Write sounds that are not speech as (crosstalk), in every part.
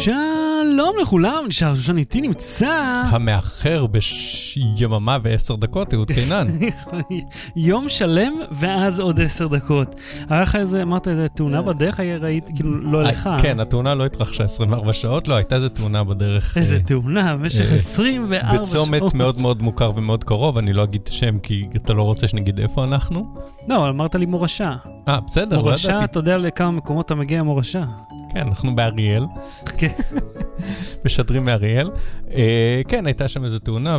Ciao! שלום לכולם, נשאר שושן איתי נמצא. המאחר ביממה ועשר דקות, אהוד קינן. (laughs) יום שלם ואז עוד עשר דקות. היה לך איזה, אמרת איזה תאונה בדרך, ראית, כאילו, לא אה, לך. כן, התאונה לא התרחשה 24 שעות, לא, הייתה איזה תאונה בדרך. איזה אה, תאונה, במשך אה, 24 שעות. בצומת מאוד מאוד מוכר ומאוד קרוב, אני לא אגיד את השם, כי אתה לא רוצה שנגיד איפה אנחנו. לא, אמרת לי מורשה. אה, בסדר, לא מורשה, ידעתי. אתה יודע לכמה מקומות אתה מגיע מורשה. כן, אנחנו באריאל. כן. משדרים מאריאל. אה, כן, הייתה שם איזו תאונה,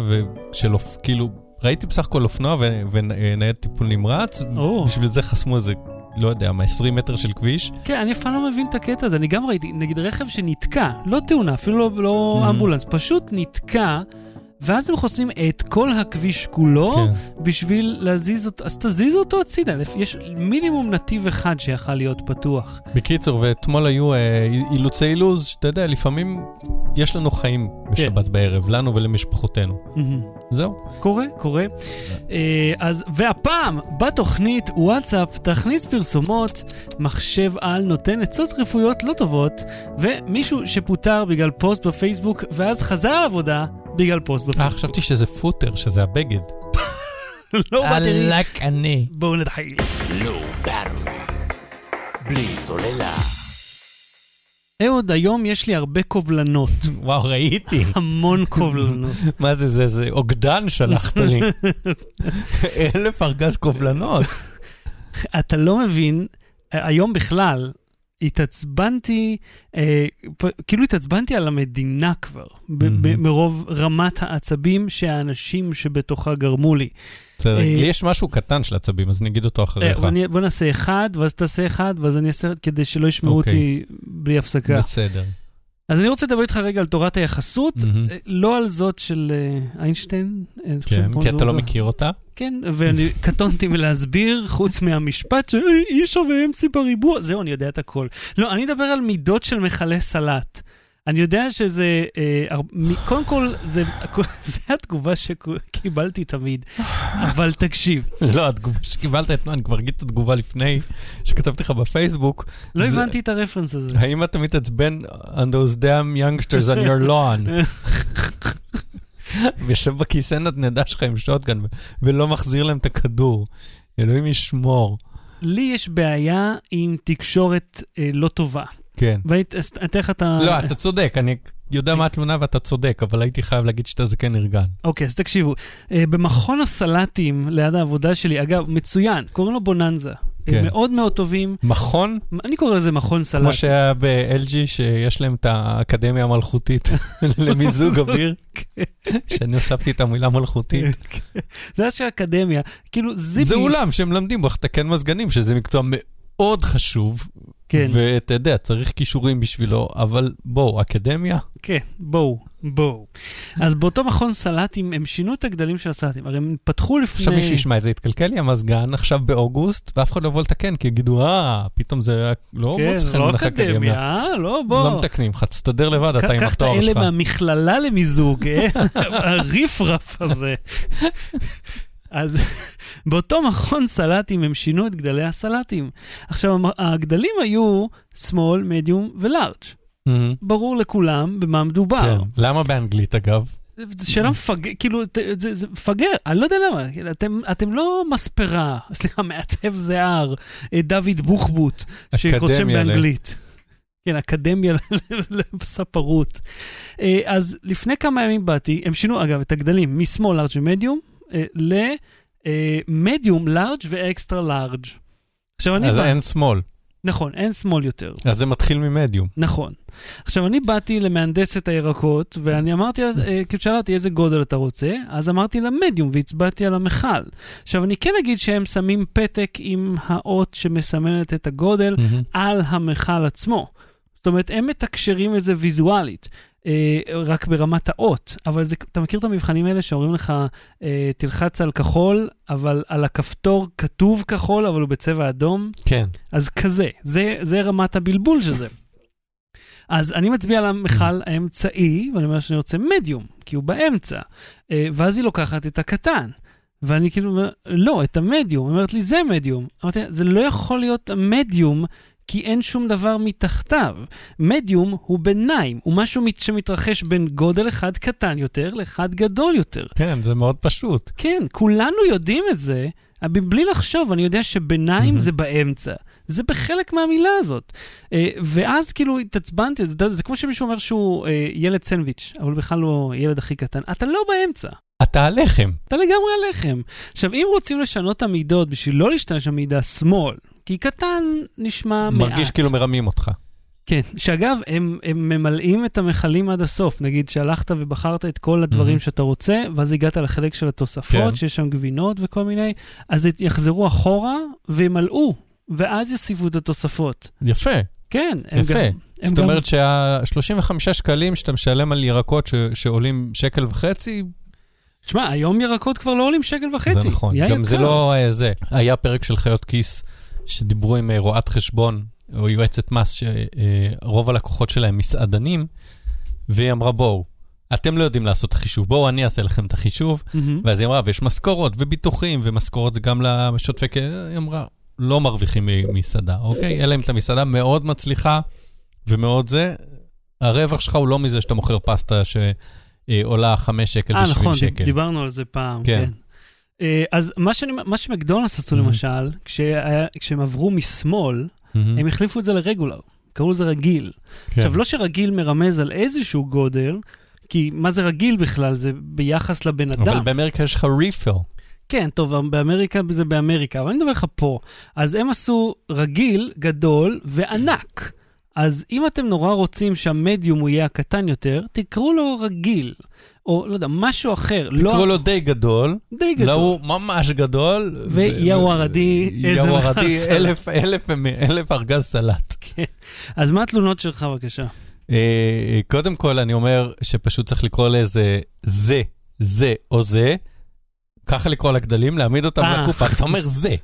אופ... כאילו, ראיתי בסך הכל אופנוע ו- וניידת טיפול נמרץ, או. בשביל זה חסמו איזה, לא יודע מה, 20 מטר של כביש. כן, אני אף פעם לא מבין את הקטע הזה. אני גם ראיתי, נגיד רכב שנתקע, לא תאונה, אפילו לא, לא Mhm. אמבולנס, פשוט נתקע, ואז הם חוסמים את כל הכביש כולו כן. בשביל להזיז אותו, אז תזיזו אותו הצידה. יש מינימום נתיב אחד שיכל להיות פתוח. בקיצור, ואתמול היו אה, אילוצי לוז, שאתה יודע, לפעמים יש לנו חיים בשבת בערב, לנו ולמשפחותינו. מהמם. זהו. קורה, קורה. אה, אז, והפעם, בתוכנית וואטסאפ, תכניס פרסומות, מחשב על נותן עצות רפואיות לא טובות, ומישהו שפוטר בגלל פוסט בפייסבוק, ואז חזר לעבודה בגלל פוסט אה, בפייסבוק. חשבתי שזה פוטר, שזה הבגד. (laughs) לא באתי... אלק אני. בואו נתחיל. לא באטרי. בלי סוללה. אהוד, היום יש לי הרבה קובלנות, וואו, ראיתי. המון קובלנות. (laughs) מה זה, זה, זה אוגדן שלחת לי. (laughs) אלף ארגז קובלנות. אתה לא מבין, אה, היום בכלל, התעצבנתי, אה, פ- כאילו התעצבנתי על המדינה כבר, ב- ב- מהמם. מרוב רמת העצבים שהאנשים שבתוכה גרמו לי. בסדר, אה, לי יש משהו קטן של עצבים, אז אני אגיד אותו אה, אחריך. אני- בוא נעשה אחד, ואז תעשה אחד, ואז אני אעשה כדי שלא ישמעו אוקיי. אותי בלי הפסקה. בסדר. אז אני רוצה לדבר איתך רגע על תורת היחסות. אה, לא על זאת של אה, איינשטיין. כן, כי אתה לא לא- מכיר אותה. כן, ואני (laughs) קטונתי מלהסביר, חוץ מהמשפט של אי שווה אמצי בריבוע, זהו, אני יודע את הכל. לא, אני אדבר על מידות של מכלי סלט. אני יודע שזה, אה, קודם כל, זה, (laughs) זה התגובה שקיבלתי תמיד, אבל תקשיב, (laughs) לא, התגובה שקיבלת אתמול, אני כבר אגיד את התגובה לפני שכתבתי לך בפייסבוק. לא זה- הבנתי את הרפרנס הזה. האם אתה מתעצבן on those damn youngsters on your lawn? (laughs) ויושב בכיסא נדנדה שלך עם שוטגן ולא מחזיר להם את הכדור. אלוהים ישמור. לי יש בעיה עם תקשורת אה, לא טובה. כן. ואני אתן לך את ה... לא, אתה צודק, אני יודע מה התלונה ואתה צודק, אבל הייתי חייב להגיד שאתה זקן ארגן. אוקיי, אז תקשיבו. אה, במכון הסלטים ליד העבודה שלי, אגב, מצוין, קוראים לו בוננזה. כן. מאוד מאוד טובים. מכון, אני קורא לזה מכון סלט. כמו שהיה ב-LG, שיש להם את האקדמיה המלכותית (laughs) למיזוג (laughs) אוויר, שאני הוספתי את המילה מלכותית. זה אשכרה אקדמיה. כאילו, זיפי... זה אולם שהם מלמדים בו לתקן מזגנים, שזה מקצוע מאוד חשוב, כן, ואתה יודע, צריך כישורים בשבילו, אבל בואו, אקדמיה? כן, בואו, בואו. אז באותו מכון סלטים, הם שינו את הגדלים של הסלטים. הרי הם פתחו לפני... עכשיו מישהו ישמע את זה, התקלקל לי המזגן עכשיו באוגוסט, ואף אחד לא יבוא לתקן, כי יגידו, אה, פתאום זה היה- לא כן, מוצא חן לא בעיניך אקדמיה? לא, בוא. לא מתקנים לך, תסתדר לבד, אתה עם קח את התואר האלה שלך. מהמכללה למיזוג, אה? (laughs) הריפרף הזה. אז (laughs) באותו מכון סלטים הם שינו את גדלי הסלטים. עכשיו, הגדלים היו small, medium ולארג'. מהמם. ברור לכולם במה מדובר. כן. למה באנגלית אגב? זו שאלה מפגר, כאילו, זה, זה מפגר, אני לא יודע למה, אתם, אתם לא מספרה, (laughs) סליחה, מעצב זיער, אה, דוד בוחבוט, ל- באנגלית. כן, אקדמיה לספרות. אה, אז לפני כמה ימים באתי, הם שינו, אגב, את הגדלים משמאל, לארג' ומדיום, למדיום, לארג' ואקסטרה לארג'. עכשיו אני אז בא, אין שמאל, נכון, אין שמאל יותר. אז זה מתחיל ממדיום. נכון. עכשיו, אני באתי למהנדסת הירקות, ואני אמרתי, אה, כאילו שאלה אותי איזה גודל אתה רוצה, אז אמרתי לה מדיום, והצבעתי על המכל. עכשיו, אני כן אגיד שהם שמים פתק עם האות שמסמנת את הגודל מהמם. על המכל עצמו. זאת אומרת, הם מתקשרים את זה ויזואלית, אה, רק ברמת האות. אבל זה, אתה מכיר את המבחנים האלה שאומרים לך, אה, תלחץ על כחול, אבל על הכפתור כתוב כחול, אבל הוא בצבע אדום? כן. אז כזה, זה, זה רמת הבלבול של זה. אז אני מצביע על המכל האמצעי, ואני אומר שאני רוצה מדיום, כי הוא באמצע. אה, ואז היא לוקחת את הקטן. ואני כאילו אומר, לא, את המדיום. היא אומרת לי, זה מדיום. אמרתי זה לא יכול להיות המדיום, כי אין שום דבר מתחתיו. מדיום הוא ביניים, הוא משהו מת- שמתרחש בין גודל אחד קטן יותר לאחד גדול יותר. כן, זה מאוד פשוט. כן, כולנו יודעים את זה, אבל בלי לחשוב, אני יודע שביניים מהמם. זה באמצע. זה בחלק מהמילה הזאת. אה, ואז כאילו התעצבנתי, זה, זה כמו שמישהו אומר שהוא אה, ילד סנדוויץ', אבל בכלל לא ילד הכי קטן. אתה לא באמצע, אתה הלחם. אתה לגמרי הלחם. עכשיו, אם רוצים לשנות את המידות בשביל לא להשתמש במידה שמאל, כי קטן נשמע מעט. מרגיש כאילו מרמים אותך. כן, שאגב, הם, הם ממלאים את המכלים עד הסוף. נגיד שהלכת ובחרת את כל הדברים מהמם. שאתה רוצה, ואז הגעת לחלק של התוספות, כן. שיש שם גבינות וכל מיני, אז יחזרו אחורה וימלאו, ואז יוסיפו את התוספות. יפה, כן, הם יפה. גם... הם זאת גם- אומרת שה-35 שקלים שאתה משלם על ירקות ש- שעולים שקל וחצי, תשמע, היום ירקות כבר לא עולים שקל וחצי. זה נכון. גם זה יקר. לא אה, זה. היה פרק של חיות כיס, שדיברו עם אה, רואת חשבון, או יועצת מס, שרוב הלקוחות שלהם מסעדנים, והיא אמרה, בואו, אתם לא יודעים לעשות חישוב, בואו אני אעשה לכם את החישוב. מהמם. ואז היא אמרה, ויש משכורות וביטוחים, ומשכורות זה גם לשוטפי. היא אמרה, לא מרוויחים ממסעדה, אוקיי? אלא אם אתה מסעדה מאוד מצליחה ומאוד זה, הרווח שלך הוא לא מזה שאתה מוכר פסטה שעולה 5 שקל אה, ב-70 נכון, שקל. דיברנו על זה פעם, כן. כן. אה, אז מה, שאני, מה שמקדונלדס עשו Mhm. למשל, כשהיה, כשהם עברו משמאל, מהמם. הם החליפו את זה לרגולר, קראו לזה רגיל. כן. עכשיו, לא שרגיל מרמז על איזשהו גודל, כי מה זה רגיל בכלל? זה ביחס לבן אדם. אבל באמריקה יש לך ריפיל. כן, טוב, באמריקה זה באמריקה, אבל אני מדבר לך פה. אז הם עשו רגיל, גדול וענק. אז אם אתם נורא רוצים שהמדיום הוא יהיה הקטן יותר, תקראו לו רגיל. או לא יודע, משהו אחר. תקראו לא לו די גדול, די גדול. לא הוא ממש גדול. ויאוורדי, איזה יאוורדי, ארגז סלט. אלף, אלף, אלף ארגז סלט. אז מה התלונות שלך, בבקשה? אה, קודם כל, אני אומר שפשוט צריך לקרוא לזה זה, זה או זה. ככה לקרוא לגדלים, להעמיד אותם אה. לקופה, אתה אומר זה.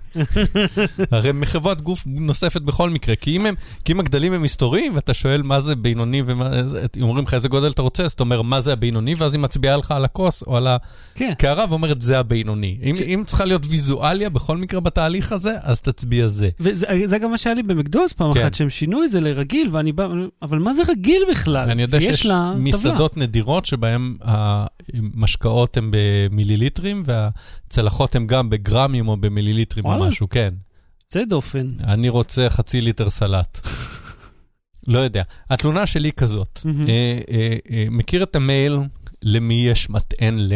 (laughs) הרי מחברת גוף נוספת בכל מקרה, כי אם, הם, כי אם הגדלים הם מסתוריים, ואתה שואל מה זה בינוני ומה זה, אומרים לך איזה גודל אתה רוצה, אז אתה אומר מה זה הבינוני, ואז היא מצביעה לך על הכוס או על כן. הקערה ואומרת זה הבינוני. אם, אם צריכה להיות ויזואליה בכל מקרה בתהליך הזה, אז תצביע זה. וזה זה גם מה שהיה לי במקדונלדס פעם כן. אחת, שהם שינו את זה לרגיל, ואני בא, אבל מה זה רגיל בכלל? אני יודע שיש. מסעדות נדירות שבהן המשקאות הם במיליליטרים והצלחות הם גם בגרמים או במיליליטרים או. משהו, כן. יוצא דופן. אני רוצה חצי ליטר סלט. לא יודע. התלונה שלי כזאת. אה, אה, אה, מכיר את המייל למי יש מטען ל?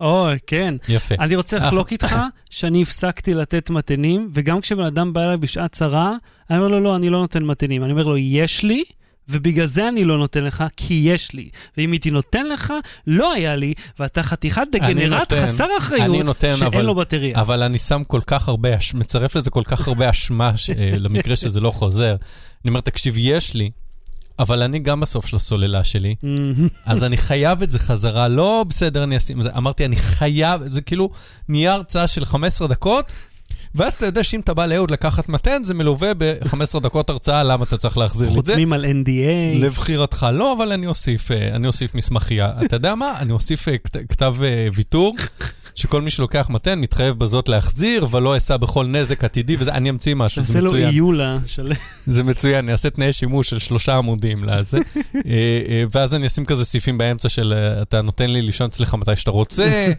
אוי, כן. יפה. אני רוצה לחלוק איתך שאני הפסקתי לתת מתנים, וגם כשבן אדם בא אליי בשעת צרה, אני אומר לו, לא, אני לא נותן מתנים. אני אומר לו, יש לי, ובגלל זה אני לא נותן לך, כי יש לי. ואם הייתי נותן לך, לא היה לי, ואתה חתיכת דגנרט חסר אני אחריות, נותן, שאין אבל- לו בטריה. אבל אני שם כל כך הרבה, מצרף לזה כל כך הרבה אשמה ש- אה, למקרה שזה לא חוזר. אני אומר, תקשיב, יש לי, אבל אני גם בסוף של הסוללה שלי. אז אני חייב את זה חזרה, לא בסדר, אני אשים את זה. אמרתי, אני חייב, זה כאילו נהיה הרצאה של 15 דקות, ואז אתה יודע שאם אתה בא לאהוד לקחת מתן, זה מלווה ב-15 דקות הרצאה למה אתה צריך להחזיר לי את זה. חותמים על NDA. לבחירתך. לא, אבל אני אוסיף, אה, אני אוסיף מסמכייה. (laughs) אתה יודע מה? אני אוסיף אה, כת- כתב אה, ויתור, שכל מי שלוקח מתן מתחייב בזאת להחזיר, ולא אשא בכל נזק עתידי, וזה, אני אמציא משהו, זה תעשה לו מצוין. איולה של... (laughs) זה מצוין, אני אעשה תנאי שימוש של שלושה עמודים לזה, (laughs) ואז אני אשים כזה סעיפים באמצע של אתה נותן לי לישון אצלך מתי שאתה רוצה,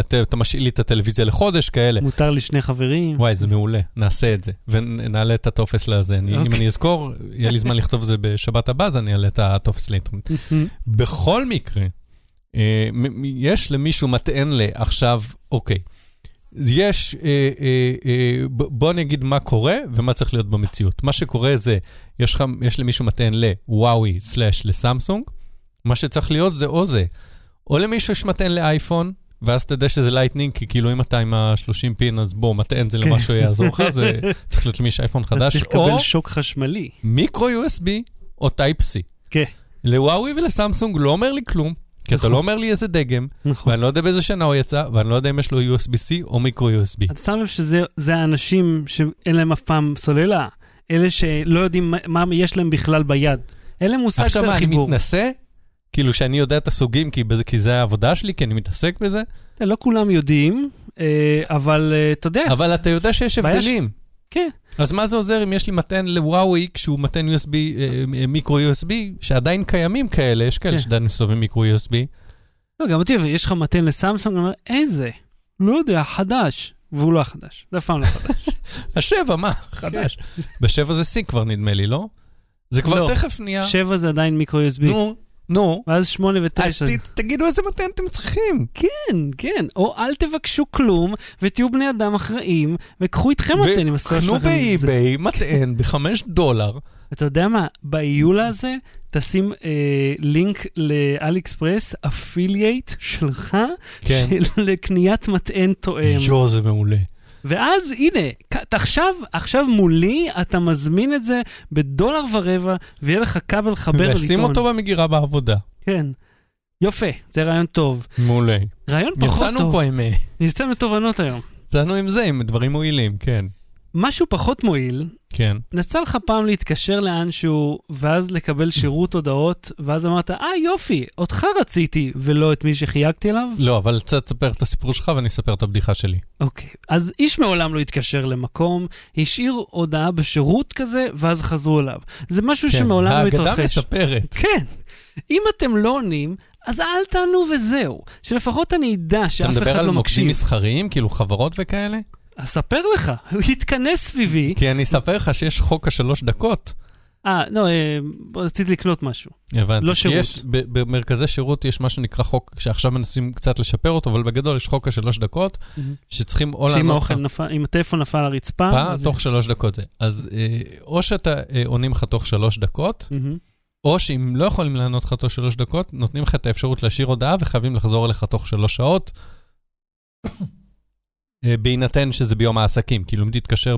אתה אתה משאיל לי את הטלוויזיה לחודש, כאלה. מותר לי שני חברים. וואי, זה מעולה, נעשה את זה, ונעלה את הטופס לזה. אם אוקיי. אני אזכור, יהיה לי זמן לכתוב את זה בשבת הבאה, אז אני אעלה את הטופס לאינטרנט. בכל מקרה, אה, יש למישהו מטען לעכשיו, אוקיי. אז יש, אה, אה, אה, בוא אני אגיד מה קורה ומה צריך להיות במציאות. מה שקורה זה, יש, לך, יש למישהו מטען לוואוי סלאש לסמסונג, מה שצריך להיות זה או זה, או למישהו יש מטען לאייפון, ואז אתה יודע שזה Lightning, כי כאילו אם אתה עם ה-30 pin, אז בוא, מטען זה כן. למשהו יעזור לך, זה (laughs) צריך להיות למי יש אייפון חדש, או לקבל שוק חשמלי. micro USB או Type-C. כן. וואווי ולסמסונג לא אומר לי כלום, כי אתה נכון. לא אומר לי איזה דגם, נכון. ואני לא יודע באיזה שנה הוא יצא, ואני לא יודע אם יש לו USB-C או micro USB. אתה שם לב שזה זה האנשים שאין להם אף פעם סוללה. אלה שלא יודעים מה, יש להם בכלל ביד. אין להם מושג עכשיו של מה, אני החיבור. מתנשא? כאילו שאני יודע את הסוגים כי, בזה, כי זה העבודה שלי, כי אני מתעסק בזה, לא כולם יודעים, אה, אבל אה, אתה יודע, אבל אתה יודע שיש הבדלים. כן. אז מה זה עוזר אם יש לי מתן לוואוי כשהוא מתן USB, אה, מיקרו USB, שעדיין קיימים כאלה, יש כאלה כן. שעדיין מסתובבים מיקרו USB. לא, גם אותי, יש לך מתן לסמסונג, אני אומר, איזה? לא יודע, חדש. והוא לא החדש, זה אף פעם לא חדש. (laughs) השבע, מה? חדש. בשבע זה C כבר נדמה לי, לא? זה כבר לא. תכף נהיה... שבע זה עדיין מיקרו USB. נו, נו. ואז שמונה אז ותשע. ת- תגידו איזה מתן אתם צריכים. כן, כן. או אל תבקשו כלום, ותהיו בני אדם אחראים, וקחו איתכם מתנים, הסוף וקנו שלכם. זה- באי-ביי מטען בחמש דולר. אתה יודע מה? באיולה הזה, תשים אה, לינק לאלי אקספרס, אפילייט שלך, כן. של לקניית מטען תואם. יואו, זה מעולה. ואז הנה, עכשיו, עכשיו מולי, אתה מזמין את זה בדולר ורבע, ויהיה לך כבל לחבר ולטעון. ושים אותו במגירה בעבודה. כן. יפה, זה רעיון טוב. מעולה. רעיון פחות יצאנו טוב. פה עם... אה, יצאנו תובנות היום. יצאנו עם זה, עם דברים מועילים, כן. משהו פחות מועיל, כן. נסע לך פעם להתקשר לאנשהו, ואז לקבל שירות הודעות, ואז אמרת, אה יופי, אותך רציתי, ולא את מי שחייגתי אליו? לא, אבל תספר את הסיפור שלך ואני אספר את הבדיחה שלי. אוקיי, אז איש מעולם לא התקשר למקום, השאיר הודעה בשירות כזה, ואז חזרו אליו. זה משהו כן. שמעולם לא האגדה התרחש. מספרת. כן. אם אתם לא עונים, אז אל תענו וזהו. שלפחות אני אדע אתה שאף מדבר אחד על לא מוקדים מקשיב. מסחריים, כאילו חברות וכאלה? אספר לך, הוא יתכנס סביבי. כי אני אספר לך שיש חוק השלוש דקות. אה, לא, אה, רציתי לקנות משהו. הבנתי. לא שירות. יש, ב- במרכזי שירות יש מה שנקרא חוק, שעכשיו מנסים קצת לשפר אותו, אבל בגדול יש חוק השלוש דקות, שצריכים או שאם לענות האוכל לך נפל, אם הטלפון נפל על הרצפה, פעם, אז- תוך שלוש דקות זה. אז אה, או שאתה אה, עונים לך תוך שלוש דקות, מהמם. או שאם לא יכולים לענות לך תוך שלוש דקות, נותנים לך את האפשרות להשאיר הודעה וחייבים לחזור אליך תוך שלוש שעות, בהינתן שזה ביום העסקים. כאילו אם תתקשר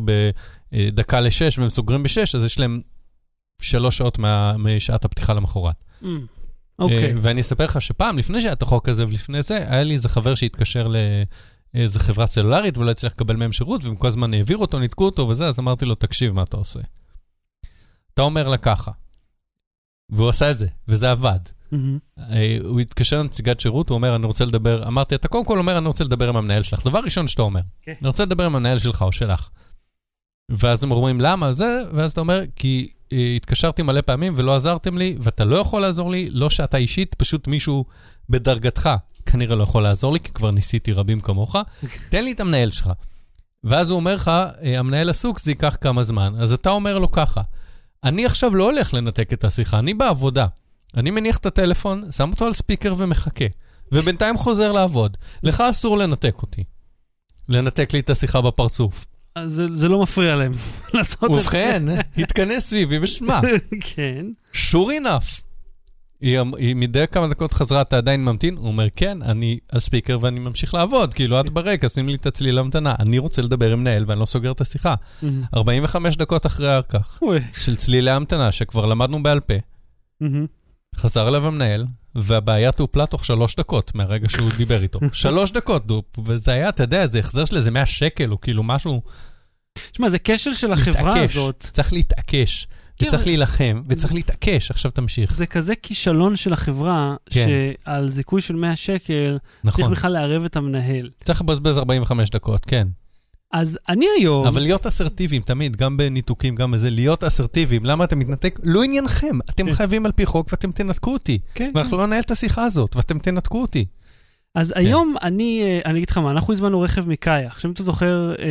בדקה לשש והם סוגרים בשש, אז יש להם שלוש שעות מה, משעת הפתיחה למחרת. אמ, אוקיי. אה, ואני אספר לך שפעם, לפני שהיה את החוק הזה ולפני זה, היה לי איזה חבר שהתקשר לאיזה חברה סלולרית ולא הצליח לקבל מהם שירות, והם כל הזמן העבירו אותו, ניתקו אותו וזה, אז אמרתי לו, תקשיב, מה אתה עושה? אתה אומר לה ככה, והוא עשה את זה, וזה עבד. אה, הוא התקשר לנציגת שירות, הוא אומר, אני רוצה לדבר, אמרתי, אתה קודם כל אומר, אני רוצה לדבר עם המנהל שלך. דבר ראשון שאתה אומר, כן. אני רוצה לדבר עם המנהל שלך או שלך. ואז הם אומרים, למה זה? ואז אתה אומר, כי אה, התקשרתי מלא פעמים ולא עזרתם לי, ואתה לא יכול לעזור לי, לא שאתה אישית, פשוט מישהו בדרגתך כנראה לא יכול לעזור לי, כי כבר ניסיתי רבים כמוך, (laughs) תן לי את המנהל שלך. ואז הוא אומר לך, אה, המנהל עסוק, זה ייקח כמה זמן. אז אתה אומר לו ככה, אני עכשיו לא הולך לנתק את השיחה, אני בעבודה. אני מניח את הטלפון, שם אותו על ספיקר ומחכה, ובינתיים חוזר לעבוד. לך אסור לנתק אותי. לנתק לי את השיחה בפרצוף. אז זה- זה לא מפריע להם (laughs) לעשות את זה. ובכן, התכנס סביבי ושמע, (laughs) כן. sure enough. היא, אמ- היא מדי כמה דקות חזרה, אתה עדיין ממתין? הוא אומר, כן, אני על ספיקר ואני ממשיך לעבוד, כאילו, את ברקע, שים לי את הצליל המתנה. אני רוצה לדבר עם מנהל ואני לא סוגר את השיחה. מהמם. 45 דקות אחרי כך. של צלילי המתנה, שכבר למדנו בעל פה, מהמם. חזר אליו המנהל, והבעיה טופלה תוך שלוש דקות מהרגע שהוא דיבר איתו. (laughs) שלוש דקות, דופ, וזה היה, אתה יודע, זה החזר של איזה 100 שקל, או כאילו משהו, תשמע, זה כשל של החברה להתעקש. הזאת. צריך להתעקש, כן, וצריך להילחם, וצריך להתעקש. עכשיו תמשיך. זה כזה כישלון של החברה, כן. שעל זיכוי של 100 שקל, צריך נכון. בכלל לערב את המנהל. צריך לבזבז 45 דקות, כן. אז אני היום... אבל להיות אסרטיביים תמיד, גם בניתוקים, גם בזה, להיות אסרטיביים. למה אתה מתנתק? לא עניינכם. אתם כן. חייבים על פי חוק ואתם תנתקו אותי. כן, ואנחנו לא ננהל את השיחה הזאת, ואתם תנתקו אותי. אז כן. היום אני, אה, אני אגיד לך מה, אנחנו הזמנו רכב מקאיה. עכשיו, אם אתה זוכר, אה,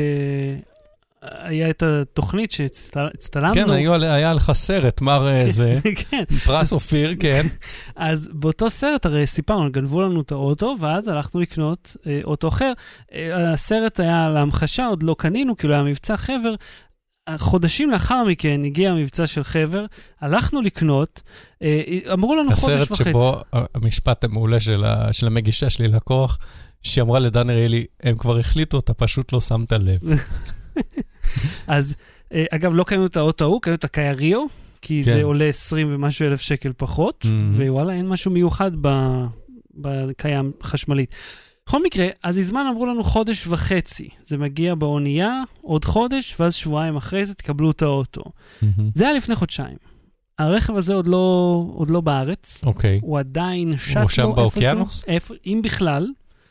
היה את התוכנית שהצטלמנו. כן, היו- היה לך סרט, מר אה, זה, (laughs) כן, פרס אופיר, כן. (laughs) אז באותו סרט הרי סיפרנו, גנבו לנו את האוטו, ואז הלכנו לקנות אה, אוטו אחר. אה, הסרט היה להמחשה, עוד לא קנינו, כאילו היה מבצע חבר. חודשים לאחר מכן הגיע המבצע של חבר, הלכנו לקנות, אה, אמרו לנו חודש הסרט וחצי. שבו המשפט המעולה של ה- של המגישה שלי לקוח, שהיא אמרה לדן אריאלי, הם כבר החליטו, אתה פשוט לא שמת לב. (laughs) אז אה, אגב, לא קנינו את האוטו ההוא, קנינו את הקאיה ריו, כי כן. זה עולה 20 ומשהו אלף שקל פחות, Mhm. ווואלה, אין משהו מיוחד ב- בקאיה חשמלית. בכל מקרה, אז הזמן אמרו לנו חודש וחצי. זה מגיע באונייה, עוד חודש, ואז שבועיים אחרי זה תקבלו את האוטו. זה היה לפני חודשיים. הרכב הזה עוד לא, עוד לא בארץ, אוקיי. הוא עדיין שט לו הוא שם איפשהו, באוקיינוס? איפה, אם בכלל,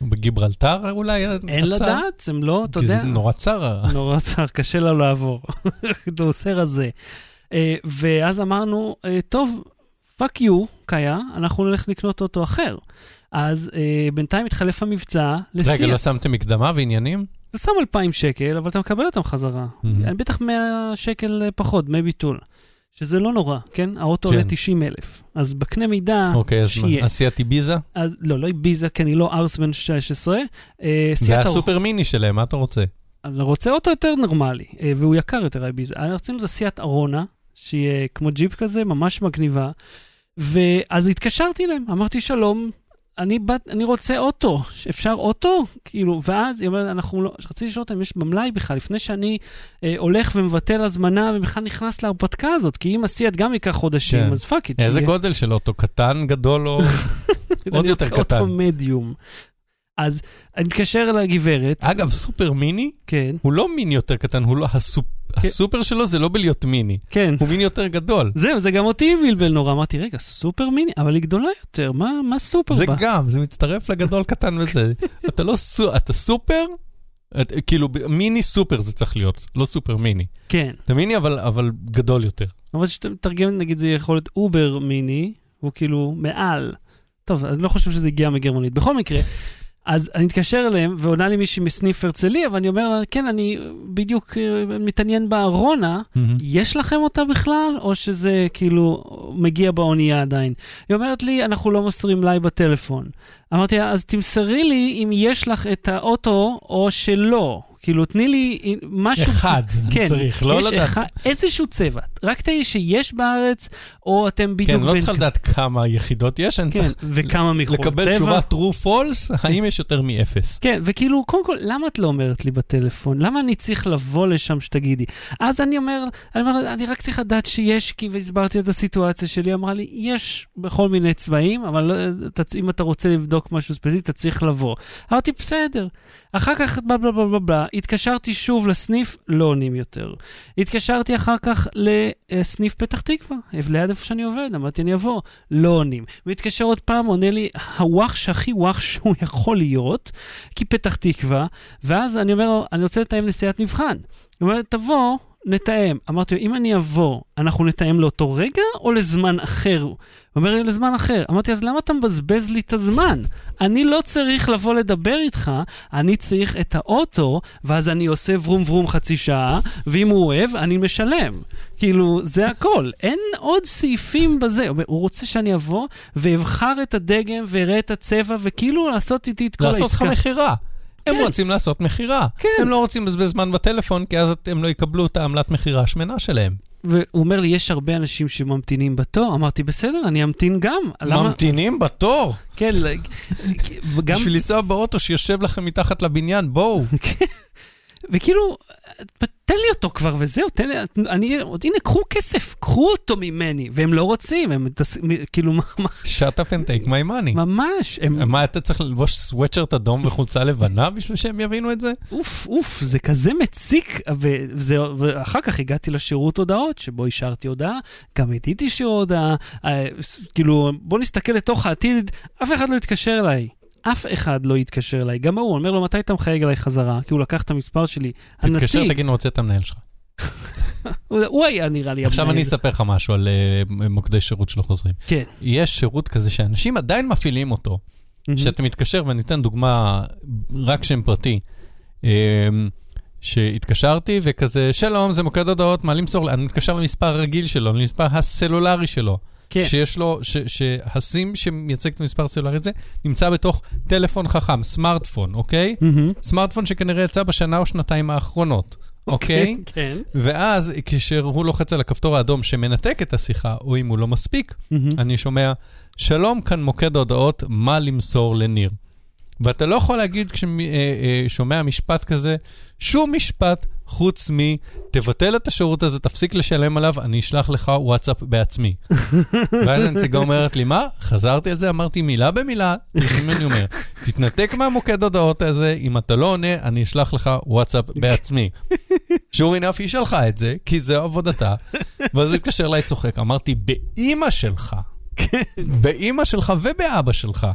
בגיברלטר אולי? אין הצר? לדעת, הם לא, אתה כי יודע. זה נורא צר. נורא צר, קשה לו לעבור. (laughs) הוא עושה רזה. אה, ואז אמרנו, אה, טוב, פאק יו, קאיה, אנחנו נלך לקנות אוטו אחר. אז אה, בינתיים התחלף המבצע לשיא. רגע, לא שמתם מקדמה ועניינים? אתה שם 2,000 שקל, אבל אתה מקבל אותם חזרה. מהמם. בטח 100 שקל פחות, דמי ביטול. שזה לא נורא, כן? האוטו כן. עולה 90 אלף. אז בקנה מידה, אוקיי, אז שיהיה. מה, עשיתי איביזה? אז לא, לא איביזה, כי אני לא ערס בן 16. אה, זה סיאטה- הסופר מיני שלהם, מה אתה רוצה? אני רוצה אוטו יותר נורמלי, אה, והוא יקר יותר, האיביזה. רצינו זה סיאט ארונה, שהיא אה, כמו ג'יפ כזה, ממש מגניבה. ואז התקשרתי אליהם, אמרתי, שלום, אני, בת, אני רוצה אוטו, אפשר אוטו? כאילו, ואז היא אומרת, אנחנו לא, רציתי לשאול אותם אם יש במלאי בכלל, לפני שאני אה, הולך ומבטל הזמנה ובכלל נכנס להרפתקה הזאת, כי אם הסיאט גם ייקח חודשים, כן. אז fuck it. איזה שיהיה. גודל של אוטו? קטן, גדול או... (laughs) עוד יותר רוצה אוטו קטן. מדיום. אז אני מתקשר לגברת, אגב, סופר מיני כן, הוא לא מיני יותר קטן, הוא לא... הסופ- כן. הסופר שלו זה לא בלהיות מיני, כן. הוא מיני יותר גדול. זהו, זה גם אותי בלבל נורא. אמרתי, רגע, סופר מיני, אבל היא גדולה יותר, מה, מה סופר זה בה? גם, זה מצטרף לגדול קטן וזה. (laughs) אתה לא סו... אתה סופר, את- כאילו מיני סופר זה צריך להיות, לא סופר מיני. כן, אתה מיני אבל, אבל גדול יותר. אבל כשאתה מתרגם, נגיד, זה יכול להיות over mini, הוא כאילו מעל. טוב, אני לא חושב שזה הגיע מגרמנית. בכל מקרה, אז אני מתקשר אליהם, ועונה לי מישהי מסניף הרצליה, ואני אומר לה, כן, אני בדיוק אה, מתעניין בארונה, יש לכם אותה בכלל, או שזה כאילו מגיע באונייה עדיין? היא אומרת לי, אנחנו לא מוסרים מלאי בטלפון. אמרתי לה, אז תמסרי לי אם יש לך את האוטו או שלא. כאילו, תני לי משהו... אחד, כן, צריך, לא לדעת. אחד, איזשהו צבע. רק תהי שיש בארץ, או אתם בדיוק... כן, לא בין- צריך לדעת כמה יחידות יש, אני כן, צריך וכמה מחול צבע. לקבל תשובה true false, האם יש יותר מאפס. כן, וכאילו, קודם כל, למה את לא אומרת לי בטלפון? למה אני צריך לבוא לשם שתגידי? אז אני אומר, אני אומר, אני רק צריך לדעת שיש, כי והסברתי את הסיטואציה שלי, אמרה לי, יש בכל מיני צבעים, אבל לא, אתה, אם אתה רוצה לבדוק משהו ספציפי, אתה צריך לבוא. אמרתי, בסדר. אחר כך, בלה בלה בלה בלה, התקשרתי שוב לסניף, לא עונים יותר. התקשרתי אחר כך לסניף פתח תקווה, ליד איפה שאני עובד, אמרתי, אני אבוא, לא עונים. מתקשר עוד פעם, עונה לי, הוואחש הכי וואחש שהוא יכול להיות, כי פתח תקווה, ואז אני אומר לו, אני רוצה לתאם נסיעת מבחן. הוא אומר, תבוא, נתאם. אמרתי לו, אם אני אבוא, אנחנו נתאם לאותו רגע או לזמן אחר? הוא אומר לי, לזמן אחר. אמרתי, אז למה אתה מבזבז לי את הזמן? אני לא צריך לבוא לדבר איתך, אני צריך את האוטו, ואז אני עושה ורום ורום חצי שעה, ואם הוא אוהב, אני משלם. כאילו, זה הכל. אין עוד סעיפים בזה. הוא רוצה שאני אבוא ואבחר את הדגם ואראה את הצבע, וכאילו לעשות איתי את כל העסקה. לעשות לך מכירה. הם כן. רוצים לעשות מכירה. כן. הם לא רוצים לבזבז זמן בטלפון, כי אז הם לא יקבלו את העמלת מכירה השמנה שלהם. והוא אומר לי, יש הרבה אנשים שממתינים בתור. אמרתי, בסדר, אני אמתין גם. למה? ממתינים בתור, כן, וגם, בשביל לנסוע באוטו שיושב לכם מתחת לבניין, בואו. (laughs) וכאילו, תן לי אותו כבר וזהו, תן לי, אני, הנה, קחו כסף, קחו אותו ממני, והם לא רוצים, הם כאילו, מה- מה- shut up and take my money. ממש, הם, מה, אתה צריך ללבוש סווטשרט אדום וחולצה לבנה בשביל שהם יבינו את זה? אוף, אוף, זה כזה מציק, וזה, ואחר כך הגעתי לשירות הודעות, שבו השארתי הודעה, גם הדיתי שיעור הודעה, אה, כאילו, בוא נסתכל לתוך העתיד, אף אחד לא יתקשר אליי. אף אחד לא יתקשר אליי. גם ההוא, אומר לו, מתי אתה מחייג אליי חזרה? כי הוא לקח את המספר שלי. תתקשר, הנציג, תגיד, אני רוצה את המנהל שלך. הוא (laughs) הוא היה נראה לי עכשיו. אני אספר לך משהו על אה, מוקדי שירות שלא חוזרים. כן. יש שירות כזה שאנשים עדיין מפעילים אותו. שאתה מתקשר, ואני אתן דוגמה רק שם פרטי. אמ, שהתקשרתי וכזה, שלום, זה מוקד הודעות, מה למסור? לי?" אני מתקשר למספר הרגיל שלו, למספר הסלולרי שלו. כן. שיש לו, ש- שהסים שמייצג את המספר הסלולרי הזה, נמצא בתוך טלפון חכם, סמארטפון, אוקיי? מהמם. סמארטפון שכנראה יצא בשנה או שנתיים האחרונות, אוקיי? כן. ואז כשהוא לוחץ על הכפתור האדום שמנתק את השיחה, או אם הוא לא מספיק, מהמם. אני שומע, שלום, כאן מוקד הודעות, מה למסור לניר. ואתה לא יכול להגיד כששומע משפט כזה, שום משפט חוץ מ, תבטל את השירות הזה, תפסיק לשלם עליו, אני אשלח לך וואטסאפ בעצמי. (laughs) ואז הנציגה אומרת לי, מה? חזרתי על זה, אמרתי מילה במילה, תראה מה אני אומר, תתנתק מהמוקד הודעות הזה, אם אתה לא עונה, אני אשלח לך וואטסאפ בעצמי. שור אינף היא שלחה את זה, כי זו עבודתה, ואז הוא התקשר אליי צוחק, אמרתי, באימא שלך, באימא שלך ובאבא שלך.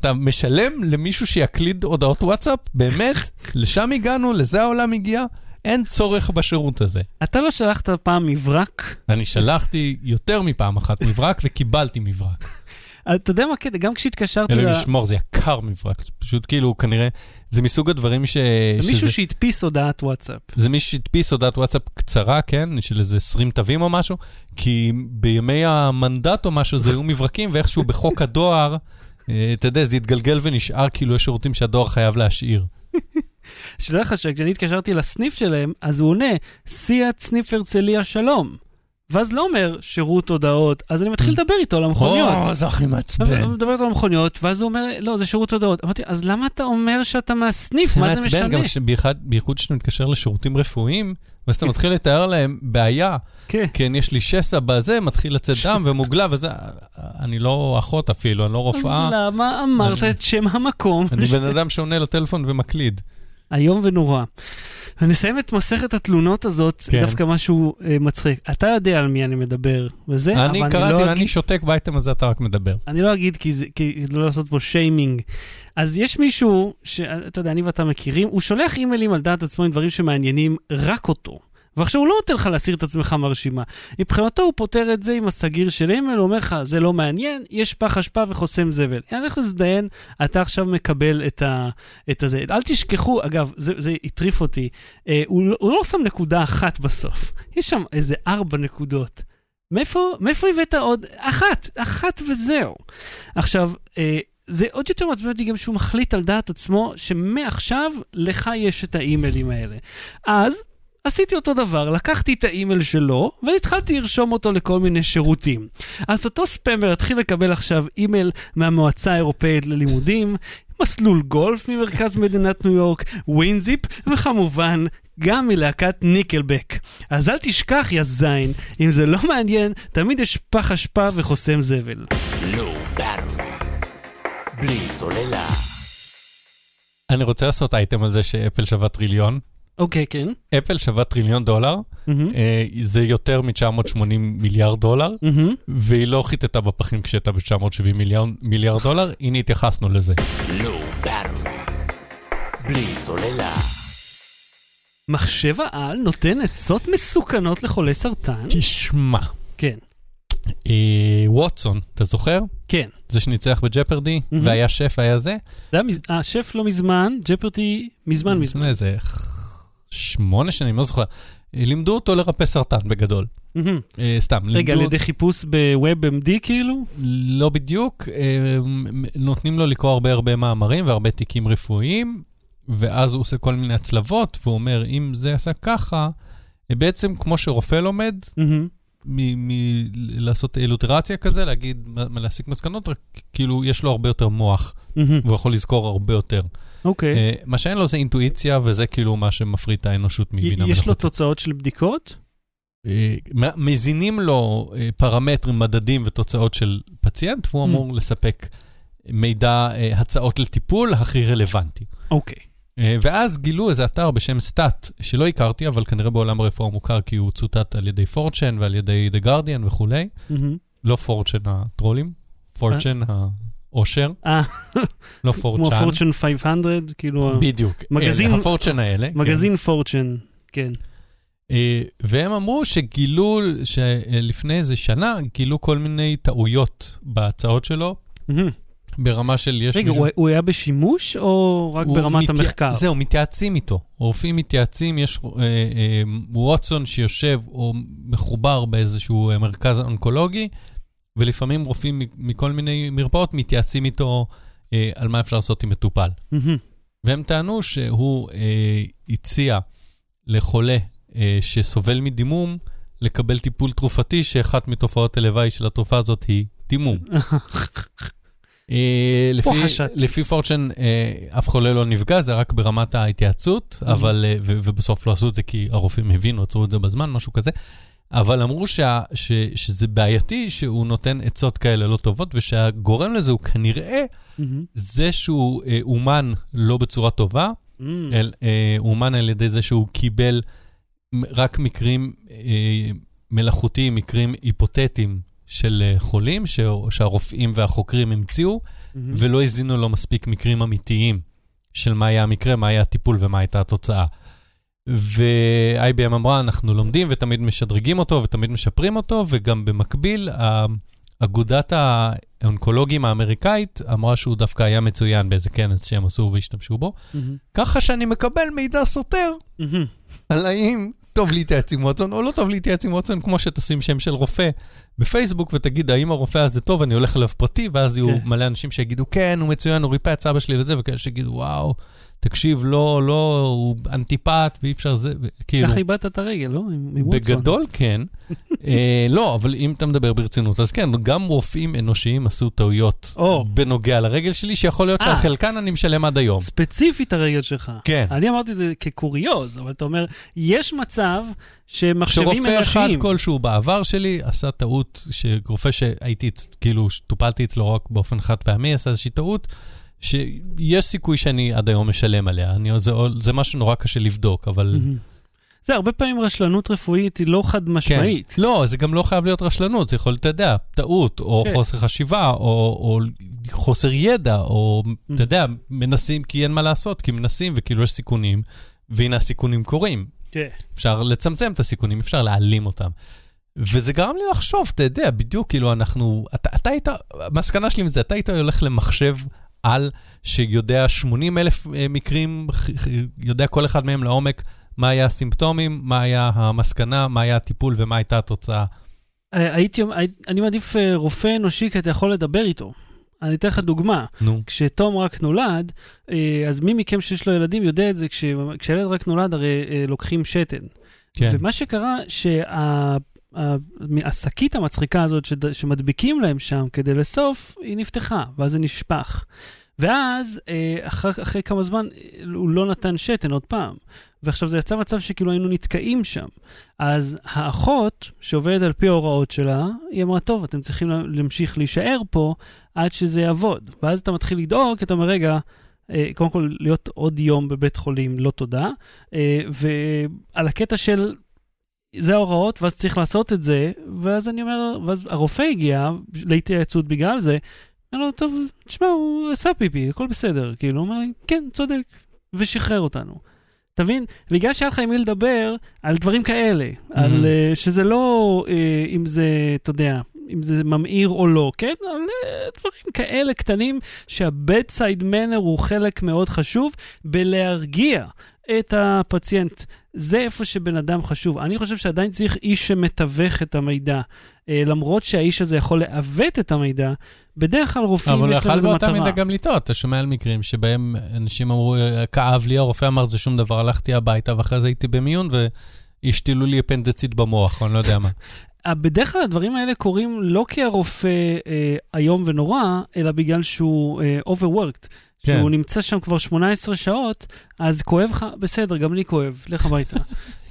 אתה משלם למישהו שיקליד הודעות וואטסאפ? באמת? (laughs) לשם הגענו? לזה העולם הגיע? אין צורך בשירות הזה. אתה לא שלחת פעם מברק? אני שלחתי יותר מפעם אחת מברק וקיבלתי מברק. (laughs) אתה יודע מה הקטע? גם כשהתקשרתי אלוהים. לשמור, זה יקר מברק. זה פשוט כאילו, כנראה, זה מסוג הדברים ש... מישהו שזה- שהדפיס הודעת וואטסאפ. זה מישהו שהדפיס הודעת וואטסאפ קצרה, כן? של איזה 20 תווים או משהו, כי בימי המנדט או משהו זה היו מברקים, ואיכשהו בחוק הדואר, אתה יודע, זה התגלגל ונשאר כאילו יש שירותים שהדואר חייב להשאיר. שתדע לך שכשאני התקשרתי לסניף שלהם, אז הוא עונה, סיאט סניף הרצליה שלום. ואז לא אומר שירות הודעות, אז אני מתחיל לדבר איתו על המכוניות. או, זה הכי מעצבן. אני מדבר איתו על המכוניות, ואז הוא אומר, לא, זה שירות הודעות. אמרתי, אז למה אתה אומר שאתה מהסניף? זה מה זה מעצבן משנה? גם בייחוד כשאתה מתקשר לשירותים רפואיים, ואז אתה מתחיל לתאר להם בעיה, כן. כן, יש לי שסע בזה, מתחיל לצאת דם ומוגלה וזה, אני לא אחות אפילו, אני לא אז רופאה, למה אמרת אני- את שם המקום? אני בן אדם שעונה לטלפון ומקליד. איום ונורא. ונסיים את מסכת התלונות הזאת, כן. דווקא משהו אה, מצחיק. אתה יודע על מי אני מדבר, וזה, אבל אני אני קראתי, לא ואני אגיד, שותק באייטם הזה, אתה רק מדבר. אני לא אגיד כי, זה, כי לא לעשות פה שיימינג. אז יש מישהו, שאתה יודע, אני ואתה מכירים, הוא שולח אימיילים על דעת עצמו עם דברים שמעניינים רק אותו. ועכשיו הוא לא נותן לך להסיר את עצמך מהרשימה. מבחינתו הוא פותר את זה עם הסגיר של אימייל, הוא אומר לך, זה לא מעניין, יש פח אשפה וחוסם זבל. אני הולך להזדיין, אתה עכשיו מקבל את, ה, את הזה. אל תשכחו, אגב, זה, זה הטריף אותי, אה, הוא, לא- הוא לא שם נקודה אחת בסוף, יש שם איזה ארבע נקודות. מאיפה, מאיפה הבאת עוד? אחת, אחת וזהו. עכשיו, אה, זה עוד יותר מעצבן אותי גם שהוא מחליט על דעת עצמו שמעכשיו לך יש את האימיילים האלה. אז עשיתי אותו דבר, לקחתי את האימייל שלו והתחלתי לרשום אותו לכל מיני שירותים. אז אותו spammer התחיל לקבל עכשיו אימייל מהמועצה האירופאית ללימודים, מסלול גולף ממרכז מדינת ניו יורק, ווינזיפ, וכמובן גם מלהקת ניקלבק. אז אל תשכח, יא זין, אם זה לא מעניין, תמיד יש פח אשפה וחוסם זבל. לא. בלי סוללה. אני רוצה לעשות אייטם על זה שאפל שווה טריליון. אוקיי, כן. אפל שווה טריליון דולר, אה, זה יותר מ-980 מיליארד דולר, מהמם. והיא לא חיטטה בפחים כשהייתה ב-970 מיליארד, מיליארד דולר, הנה התייחסנו לזה. לא. בלי סוללה. מחשב העל נותן עצות מסוכנות לחולי סרטן? תשמע, כן. אה, ווטסון, אתה זוכר? כן. זה שניצח בג'פרדי. והיה שף, היה זה? זה היה השף לא מזמן, ג'פרטי מזמן מזמן. איזה שמונה שנים, לא זוכר. לימדו אותו לרפא סרטן בגדול. אה, סתם, רגע, על לימדו... ידי חיפוש ב-WebMD כאילו? לא בדיוק, אה, מ- נותנים לו לקרוא הרבה הרבה מאמרים והרבה תיקים רפואיים, ואז הוא עושה כל מיני הצלבות, והוא אומר, אם זה עשה ככה, אה, בעצם כמו שרופא לומד. מלעשות אילוטרציה כזה, להגיד, להסיק מסקנות, רק כאילו יש לו הרבה יותר מוח. והוא יכול לזכור הרבה יותר. אוקיי. אה, מה שאין לו זה אינטואיציה, וזה כאילו מה שמפריד את האנושות מבינה יש לו מלאכותית. תוצאות של בדיקות? אה, מזינים לו אה, פרמטרים, מדדים ותוצאות של פציינט, והוא Mm. אמור לספק מידע, הצעות לטיפול הכי רלוונטי. אוקיי. אה, ואז גילו איזה אתר בשם סטאט, שלא הכרתי, אבל כנראה בעולם הרפואה מוכר כי הוא צוטט על ידי פורצ'ן ועל ידי The Guardian וכולי. מהמם. לא פורצ'ן הטרולים, פורצ'ן האושר, אה, לא כמו פורצ'ן. פורצ'ן 500, כאילו, בדיוק. מגזין- אלה, הפורצ'ן האלה. כן. מגזין פורצ'ן, כן. אה, והם אמרו שגילו, שלפני איזה שנה, גילו כל מיני טעויות בהצעות שלו. ברמה של יש רגע, הוא- הוא היה בשימוש או רק ברמת מתייע- המחקר? זהו, מתייעצים איתו. רופאים מתייעצים, יש אה, אה, ווטסון שיושב או מחובר באיזשהו אה, מרכז אונקולוגי, ולפעמים רופאים מכל מיני מרפאות מתייעצים איתו אה, על מה אפשר לעשות עם מטופל. מהמם. והם טענו שהוא אה, הציע לחולה אה, שסובל מדימום לקבל טיפול תרופתי, שאחת מתופעות הלוואי של התרופה הזאת היא דימום. (laughs) אה, לפי. לפי פורצ'ן, אה, אף חולה לא נפגע, זה רק ברמת ההתייעצות, אבל, אה, ובסוף לא עשו את זה כי הרופאים הבינו, עצרו את זה בזמן, משהו כזה. אבל אמרו שה, ש, שזה בעייתי שהוא נותן עצות כאלה לא טובות, ושהגורם לזה הוא כנראה מהמם. זה שהוא אה, אומן לא בצורה טובה, מהמם. אל, אה, אומן על ידי זה שהוא קיבל רק מקרים אה, מלאכותיים, מקרים היפותטיים של אה, חולים ש... שהרופאים והחוקרים המציאו, מהמם. ולא הזינו לו מספיק מקרים אמיתיים של מה היה המקרה, מה היה הטיפול ומה הייתה התוצאה. ו-IBM אמרה, אנחנו לומדים ותמיד משדרגים אותו ותמיד משפרים אותו, וגם במקביל, אגודת האונקולוגים האמריקאית אמרה שהוא דווקא היה מצוין באיזה כנס שהם עשו והשתמשו בו. מהמם. ככה שאני מקבל מידע סותר מהמם. על האם טוב להתייעץ עם ווטסון או לא טוב להתייעץ עם ווטסון, כמו שתשים שם של רופא בפייסבוק ותגיד, האם הרופא הזה טוב, אני הולך אליו פרטי, ואז יהיו כן. מלא אנשים שיגידו, כן, הוא מצוין, הוא ריפא את סבא שלי וזה, וכאלה שיגידו, וואו, תקשיב, לא, לא, הוא אנטיפט ואי אפשר זה, כאילו... ככה איבדת את הרגל, לא? עם- עם. בגדול כן. (laughs) אה, לא, אבל אם אתה מדבר ברצינות, אז כן, גם רופאים אנושיים עשו טעויות או. בנוגע לרגל שלי, שיכול להיות שעל אה. חלקן אני משלם עד היום. ספציפית הרגל שלך. כן. אני אמרתי את זה כקוריוז, אבל אתה אומר, יש מצב שמחשבים שרופא אחד אנושיים... כלשהו בעבר שלי עשה טעות, שרופא שהייתי, כאילו, טופלתי אצלו רק באופן חד פעמי, עשה איזושהי טעות, שיש סיכוי שאני עד היום משלם עליה. אני, זה, זה משהו נורא קשה לבדוק, אבל... זה, הרבה פעמים רשלנות רפואית היא לא חד משמעית. כן. לא, זה גם לא חייב להיות רשלנות, זה יכול להיות, אתה יודע, טעות, או כן. חוסר חשיבה, או, או חוסר ידע, או, אתה יודע, מנסים כי אין מה לעשות, כי מנסים וכאילו יש סיכונים, והנה הסיכונים קורים. כן. אפשר לצמצם את הסיכונים, אפשר להעלים אותם. וזה גרם לי לחשוב, אתה יודע, בדיוק, כאילו, אנחנו... אתה, אתה היית, המסקנה שלי מזה, אתה היית הולך למחשב על שיודע 80 אלף אה, מקרים, יודע כל אחד מהם לעומק, מה היה הסימפטומים, מה היה המסקנה, מה היה הטיפול ומה הייתה התוצאה. אה, הייתי, הי- אני מעדיף אה, רופא אנושי כי אתה יכול לדבר איתו. אני אתן לך דוגמה. נו, כשתום רק נולד, אז מי מכם שיש לו ילדים יודע את זה, כש- כשילד רק נולד הרי לוקחים שתן. כן. ומה שקרה, שהשקית המצחיקה הזאת שד- שמדביקים להם שם כדי לאסוף, היא נפתחה, ואז זה נשפך. ואז, אה, אחר, אחרי כמה זמן, הוא לא נתן שתן עוד פעם. ועכשיו זה יצא מצב שכאילו היינו נתקעים שם. אז האחות, שעובדת על פי ההוראות שלה, היא אמרה, טוב, אתם צריכים לה- להמשיך להישאר פה עד שזה יעבוד. ואז אתה מתחיל לדאוג, כי אתה אומר, רגע, אה, קודם כל, להיות עוד יום בבית חולים, לא תודה. אה, ועל הקטע של, זה ההוראות, ואז צריך לעשות את זה, ואז אני אומר, ואז הרופא הגיע להתייעצות בגלל זה, אמר לו, טוב, תשמע, הוא עשה פיפי, הכל בסדר. כאילו, הוא אומר לי, כן, צודק, ושחרר אותנו. אתה מבין? בגלל שהיה לך עם מי לדבר על דברים כאלה, על אה, שזה לא אה, אם זה, אתה יודע, אם זה ממאיר או לא, כן? על אה, דברים כאלה קטנים שה-bedside manner הוא חלק מאוד חשוב בלהרגיע את הפציינט. זה איפה שבן אדם חשוב. אני חושב שעדיין צריך איש שמתווך את המידע. אה, למרות שהאיש הזה יכול לעוות את המידע, בדרך כלל רופאים אבל הוא יש להם יכול איזה באותה מטרה. מידה גם לטעות. אתה שומע על מקרים שבהם אנשים אמרו, כאב לי, הרופא אמר זה שום דבר, הלכתי הביתה, ואחרי זה הייתי במיון והשתילו לי אפנדצית במוח, או אני לא יודע מה. (laughs) אה, בדרך כלל הדברים האלה קורים לא כי הרופא אה, איום ונורא, אלא בגלל שהוא אה, overworked. כן. שהוא נמצא שם כבר 18 שעות, אז כואב לך, בסדר, גם לי כואב, לך הביתה.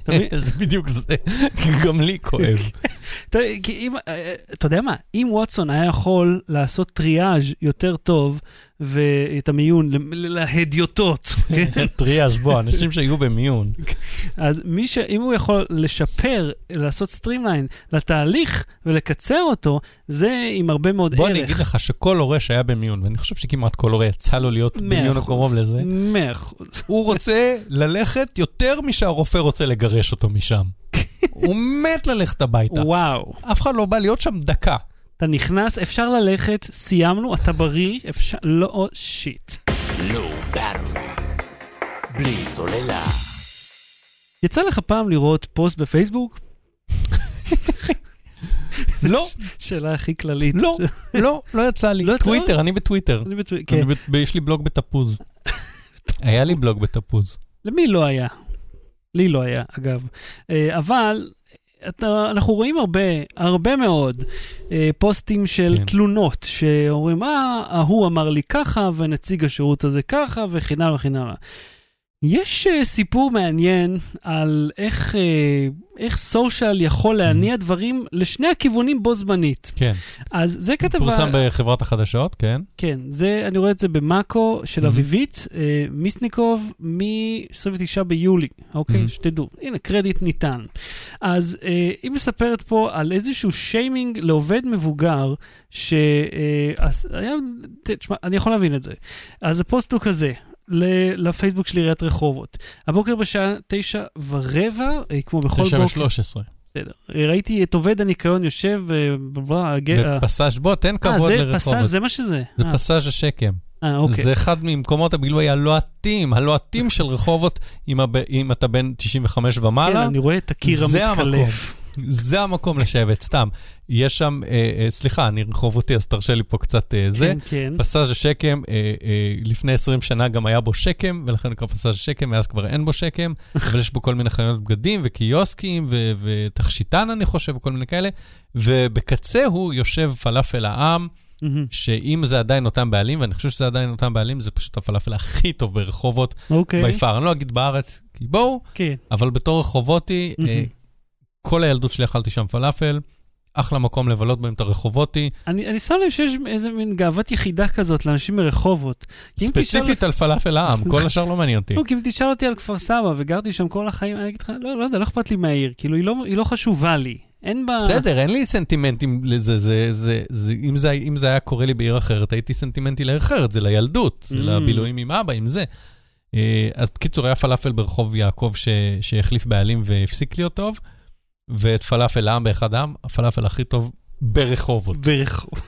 (laughs) זה בדיוק זה, (laughs) גם לי כואב. (laughs) אה, אתה יודע מה, אם ווטסון היה יכול לעשות טריאז' יותר טוב, ואת המיון, להדיוטות, (laughs) כן? טריאז' בוא, אנשים שהיו במיון. אז מי ש... אם הוא יכול לשפר, לעשות streamline לתהליך ולקצר אותו, זה עם הרבה מאוד בוא ערך. אני אגיד לך שכל הורה שהיה במיון, ואני חושב שכמעט כל הורה יצא לו להיות במיון הקרוב לזה. הוא רוצה ללכת יותר משהרופא רוצה לגרש אותו משם. (laughs) הוא מת ללכת הביתה. וואו. אף אחד לא בא להיות שם דקה. אתה נכנס, אפשר ללכת, סיימנו, אתה בריא, אפשר... לא, שיט. Battery. בלי סוללה. יצא לך פעם לראות פוסט בפייסבוק? (laughs) לא, שאלה הכי כללית. לא, לא, לא יצא לי. לא? טוויטר, אני בטוויטר. אני בטו- אני כן. ב- יש לי בלוג בתפוז. (laughs) היה לי בלוג בתפוז. למי לא היה? לי לא היה, אגב. אה, אבל אתה, אנחנו רואים הרבה, הרבה מאוד אה, פוסטים של כן. תלונות, שאומרים, אה, ההוא אמר לי ככה, ונציג השירות הזה ככה, וכן הלאה וכן הלאה. יש uh, סיפור מעניין על איך, uh, איך סושיאל יכול להניע דברים לשני הכיוונים בו זמנית. כן. אז זה כתבה... פורסם בחברת החדשות, כן. כן, זה, אני רואה את זה במאקו של Mhm. אביבית, uh, מיסניקוב, מ-29 ביולי, אוקיי? Mhm. שתדעו. הנה, קרדיט ניתן. אז uh, היא מספרת פה על איזשהו שיימינג לעובד מבוגר, שהיה... תשמע, אני יכול להבין את זה. אז הפוסט הוא כזה. לפייסבוק של עיריית רחובות. הבוקר בשעה תשע ורבע, אה, כמו בכל תשע בוקר, ושלוש עשרה. בסדר. ראיתי את עובד הניקיון יושב, אה, בפסאז' בוא, תן אה, כבוד זה לרחובות. פסאז', זה מה שזה. זה אה, פסאז' השקם. אה, אוקיי. זה אחד ממקומות הבילוי הלוהטים, הלוהטים של רחובות, אם אתה בן 95 כן, ומעלה. אני רואה את הקיר זה המקום. זה המקום לשבת, סתם. יש שם, אה, אה, סליחה, אני רחובותי, אז תרשה לי פה קצת אה, זה. כן, כן. פסאז' השקם, אה, אה, לפני 20 שנה גם היה בו שקם, ולכן נקרא פסאז' השקם, מאז כבר אין בו שקם, (laughs) אבל יש בו כל מיני חנויות בגדים וקיוסקים ו- ותכשיטן, אני חושב, וכל מיני כאלה, ובקצהו יושב פלאפל העם, מהמם. שאם זה עדיין אותם בעלים, ואני חושב שזה עדיין אותם בעלים, זה פשוט הפלאפל הכי טוב ברחובות, אוקיי. ביפר. אני לא אגיד בארץ, כי בואו, כן. אבל בתור רחובותי, אה, מהמם. כל הילדות שלי אכלתי שם פלאפל, אחלה מקום לבלות בהם את הרחובותי. אני אני שם לב שיש איזה מין גאוות יחידה כזאת לאנשים מרחובות. ספציפית על פלאפל העם, כל השאר לא מעניין אותי. לא, כי אם תשאל אותי על כפר סבא וגרתי שם כל החיים, אני אגיד לך, לא, לא יודע, לא אכפת לי מהעיר, כאילו, היא לא- היא לא חשובה לי. אין בה... בסדר, אין לי סנטימנטים לזה, זה, זה, זה, אם, זה, אם זה היה קורה לי בעיר אחרת, הייתי סנטימנטי לעיר אחרת, זה לילדות, זה Mm. לבילויים עם אבא, עם זה. אה, אז בקיצור, היה פלאפל ברחוב יעקב ש, שהחליף בעלים והפסיק להיות טוב, ואת פלאפל העם באחד העם, הפלאפל הכי טוב ברחובות. ברחוב.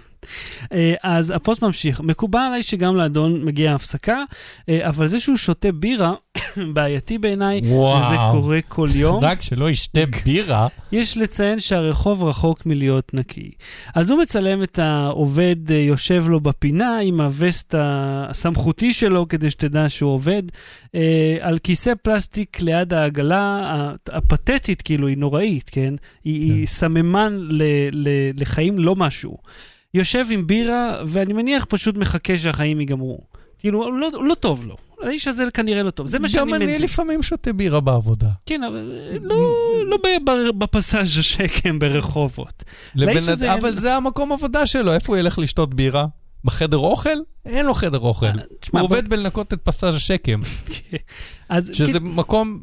אה, אז הפוסט ממשיך, מקובל עליי שגם לאדון מגיעה הפסקה, אה, אבל זה שהוא שותה בירה, (coughs) בעייתי בעיניי, וזה קורה כל (laughs) יום. רק שלא ישתה (laughs) בירה. יש לציין שהרחוב רחוק מלהיות נקי. אז הוא מצלם את העובד אה, יושב לו בפינה עם הווסט הסמכותי שלו, כדי שתדע שהוא עובד, על כיסא פלסטיק ליד העגלה הפתטית, כאילו, היא נוראית, כן? היא, היא סממן ל, ל, לחיים לא משהו. יושב עם בירה, ואני מניח פשוט מחכה שהחיים ייגמרו. כאילו, הוא לא, לא טוב לו. האיש הזה כנראה לא טוב. זה מה שאני גם אני. לפעמים שותה בירה בעבודה. כן, אבל אה, לא, לא בפסאז' השקם ברחובות. לבן אד- הזה אין- אבל זה המקום עבודה שלו, איפה הוא ילך לשתות בירה? בחדר אוכל? אין לו חדר אוכל. אה, הוא עובד בלנקות את פסאז' השקם, (laughs) אז שזה מקום,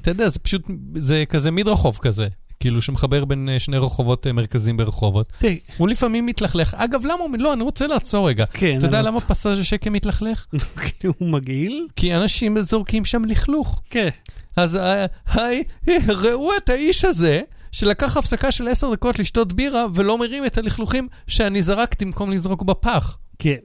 אתה יודע, זה פשוט, זה כזה מדרחוב כזה, כאילו שמחבר בין אה, שני רחובות אה, מרכזיים ברחובות. כן, הוא לפעמים מתלכלך. אגב, למה הוא... לא, אני רוצה לעצור רגע. כן, אתה יודע אבל- למה פסאז' השקם מתלכלך? (laughs) הוא מגעיל? כי אנשים זורקים שם לכלוך. כן. אז אה, היי, ראו את האיש הזה, שלקח הפסקה של עשר דקות לשתות בירה, ולא מרים את הלכלוכים שאני זרקתי במקום לזרוק בפח. כן.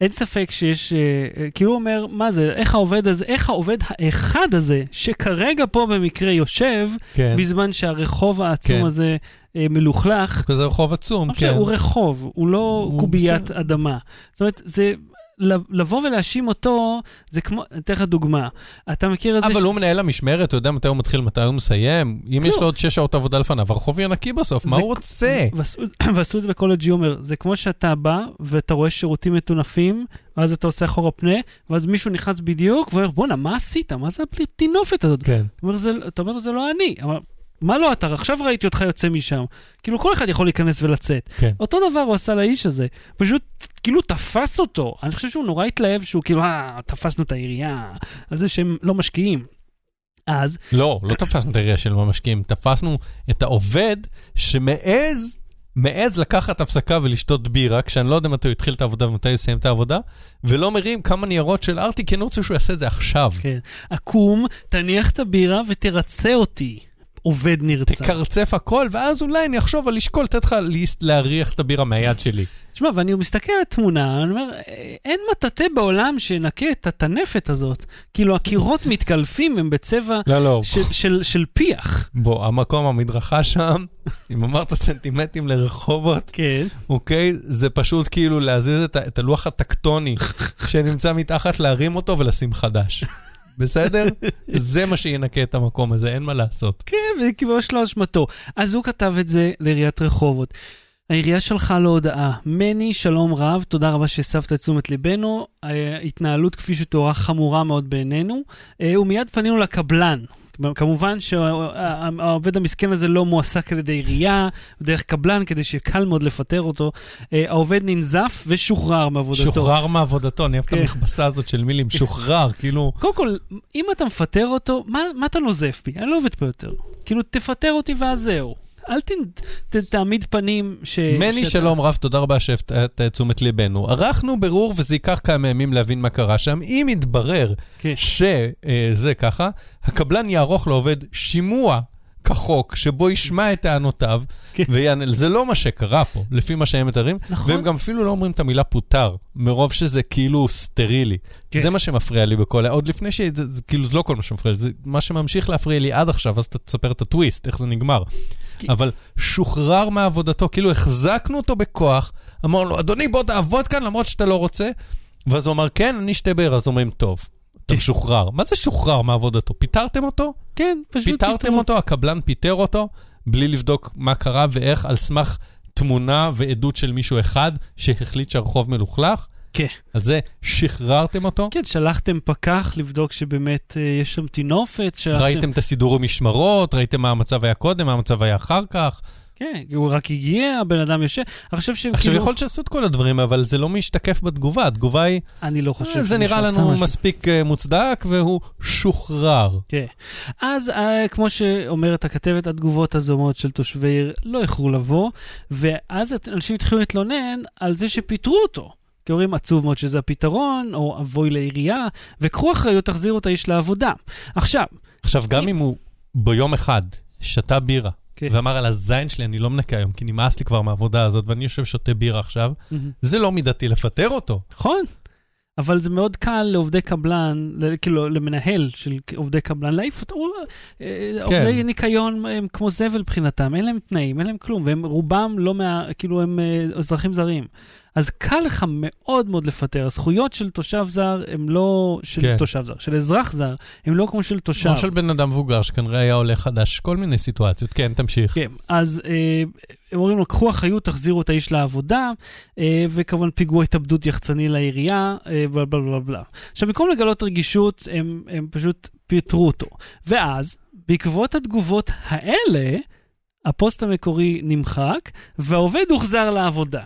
אין ספק שיש, אה, אה, כאילו הוא אומר, מה זה, איך העובד הזה, איך העובד האחד הזה, שכרגע פה במקרה יושב, כן. בזמן שהרחוב העצום כן. הזה אה, מלוכלך, כזה רחוב עצום, כן. הוא רחוב, הוא לא הוא קוביית בסדר. אדמה. זאת אומרת, זה... לב- לבוא ולהאשים אותו, זה כמו, אני אתן לך דוגמה. אתה מכיר איזה... אבל ש- הוא מנהל המשמרת, הוא יודע מתי הוא מתחיל, מתי הוא מסיים. אם יש כלום. לו עוד שש שעות עבודה לפניו, הרחוב יהיה נקי בסוף, מה זה- הוא רוצה? (clears throat) ועשו, את זה בקולג' יומר, זה כמו שאתה בא ואתה רואה שירותים מטונפים, ואז אתה עושה אחורה פנה, ואז מישהו נכנס בדיוק, ואומר, בואנה, מה עשית? מה זה הטינופת הזאת? כן. אתה אומר, "זה- אתה אומר לו, זה לא אני. מה לא אתה? עכשיו ראיתי אותך יוצא משם. כאילו, כל אחד יכול להיכנס ולצאת. כן. אותו דבר הוא עשה לאיש הזה. פשוט, כאילו, תפס אותו. אני חושב שהוא נורא התלהב שהוא כאילו, אה, תפסנו את העירייה, על זה שהם לא משקיעים. אז, לא, לא תפסנו את העירייה של המשקיעים, תפסנו את העובד שמעז, מעז לקחת הפסקה ולשתות בירה, כשאני לא יודע מתי הוא התחיל את העבודה ומתי הוא יסיים את העבודה, ולא מרים כמה ניירות של ארטי, כי אני רוצה שהוא יעשה את זה עכשיו. כן, עקום, תניח את הבירה ותרצה אותי. עובד נרצע. תקרצף הכל, ואז אולי אני אחשוב על לשקול, לתת לך להריח את הבירה מהיד שלי. תשמע, ואני מסתכל על התמונה, אני אומר, "אה, אין מטאטא בעולם שינקה את הטנפת הזאת. כאילו, הקירות מתקלפים, הם בצבע לא, לא, של, של, של פיח. בוא, המקום, המדרכה שם, (laughs) אם אמרת סנטימטרים לרחובות, כן. אוקיי? זה פשוט כאילו להזיז את, את הלוח הטקטוני (laughs) שנמצא מתחת, להרים אותו ולשים חדש. בסדר? זה מה שינקה את המקום הזה, אין מה לעשות. כן, וכאילו יש לו אשמתו. אז הוא כתב את זה לעיריית רחובות. העירייה שלחה לו הודעה. מני, שלום רב, תודה רבה שהסבת את תשומת ליבנו. ההתנהלות כפי שתוארה חמורה מאוד בעינינו, אה, ומיד פנינו לקבלן. כמובן שהעובד המסכן הזה לא מועסק על ידי עירייה, דרך קבלן, כדי שקל מאוד לפטר אותו. אה, העובד ננזף ושוחרר מעבודתו. שוחרר מעבודתו, אני אוהב את כן. המכבסה הזאת של מילים, שוחרר, כאילו... קודם כל, אם אתה מפטר אותו, מה, מה אתה נוזף בי? אני לא עובד פה יותר. כאילו, תפטר אותי ואז זהו. אל ת, ת, תעמיד פנים ש... מני, שאתה- שלום רב, תודה רבה שהפתעת את תשומת ליבנו. ערכנו בירור וזה ייקח כמה ימים להבין מה קרה שם. אם יתברר כן. שזה ככה, הקבלן יערוך לעובד שימוע כחוק, שבו ישמע את טענותיו כן. ויענה. זה לא מה שקרה פה, לפי מה שהם מתארים. נכון. והם גם אפילו לא אומרים את המילה פוטר, מרוב שזה כאילו סטרילי. כן. זה מה שמפריע לי בכל... עוד לפני ש... זה, זה, כאילו, זה לא כל מה שמפריע לי, זה מה שממשיך להפריע לי עד עכשיו, אז אתה תספר את הטוויסט, איך זה נגמר. כי- אבל שוחרר מעבודתו, כאילו החזקנו אותו בכוח, אמרנו לו, אדוני, בוא תעבוד כאן למרות שאתה לא רוצה. ואז הוא אמר, כן, אני אשתה באר, אז אומרים, טוב, אתה כן. משוחרר. מה זה שוחרר מעבודתו? פיטרתם אותו? כן, פשוט... פיטרתם פיטרו- אותו, הקבלן פיטר אותו, בלי לבדוק מה קרה ואיך, על סמך תמונה ועדות של מישהו אחד שהחליט שהרחוב מלוכלך. כן. על זה שחררתם אותו? כן, שלחתם פקח לבדוק שבאמת אה, יש שם טינופת. שלחתם... ראיתם את הסידור המשמרות, ראיתם מה המצב היה קודם, מה המצב היה אחר כך. כן, הוא רק הגיע, הבן אדם יושב. אני חושב שהם עכשיו, כאילו... יכול להיות שעשו את כל הדברים, אבל זה לא משתקף בתגובה. התגובה היא, אני לא חושב "אה, זה נראה לנו משהו. מספיק אה, מוצדק, והוא שוחרר. כן. אז אה, כמו שאומרת הכתבת, התגובות הזומות של תושבי עיר לא איחרו לבוא, ואז אנשים התחילו להתלונן על זה שפיטרו אותו. כי אומרים, עצוב מאוד שזה הפתרון, או אבוי לעירייה, וקחו אחריות, תחזירו את האיש לעבודה. עכשיו, עכשיו, גם אם- אם הוא ביום אחד שתה בירה, כן. ואמר על הזין שלי, אני לא מנקה היום, כי נמאס לי כבר מהעבודה הזאת, ואני יושב שותה בירה עכשיו, זה לא מידתי לפטר אותו. נכון. אבל זה מאוד קל לעובדי קבלן, כאילו למנהל של עובדי קבלן, להעיף אותו. הוא- אה, עובדי ניקיון הם כמו זבל מבחינתם, אין להם תנאים, אין להם כלום, והם רובם לא מה... כאילו הם אה, אזרחים זרים. אז קל לך מאוד מאוד לפטר. הזכויות של תושב זר הם לא של כן. תושב זר, של אזרח זר, הם לא כמו של תושב. כמו של בן אדם מבוגר שכנראה היה עולה חדש, כל מיני סיטואציות. כן, תמשיך. כן, אז אה, הם אומרים לו, קחו אחריות, תחזירו את האיש לעבודה, אה, וכמובן פיגוע התאבדות יחצני לעירייה, אה, בלה בלה בלה בלה. עכשיו, במקום לגלות רגישות, הם, הם פשוט פיטרו אותו. ואז, בעקבות התגובות האלה, הפוסט המקורי נמחק, והעובד הוחזר לעבודה.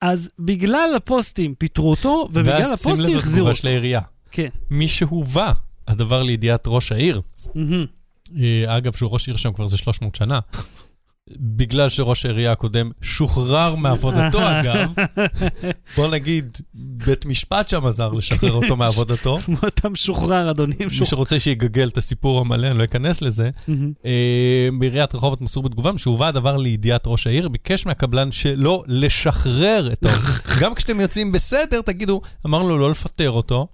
אז בגלל הפוסטים פיטרו אותו, ובגלל ואז שים הפוסטים לב החזירו לתגובה אותו. של העירייה. כן. מי שהובא הדבר לידיעת ראש העיר. אה, אגב, שהוא ראש עיר שם כבר זה 300 שנה, בגלל שראש העירייה הקודם שוחרר מעבודתו, (laughs) אגב, בוא נגיד, בית משפט שם עזר לשחרר אותו מעבודתו. (laughs) אתה משוחרר, אדוני, מי. שרוצה שיגגל את הסיפור המלא, אני לא אכנס לזה. אה, בעיריית רחובות מסרו בתגובה, משהובא הדבר לידיעת ראש העיר, ביקש מהקבלן שלא לשחרר את העובד. (laughs) גם כשאתם יוצאים בסדר, תגידו, אמרנו לו לא לפטר אותו.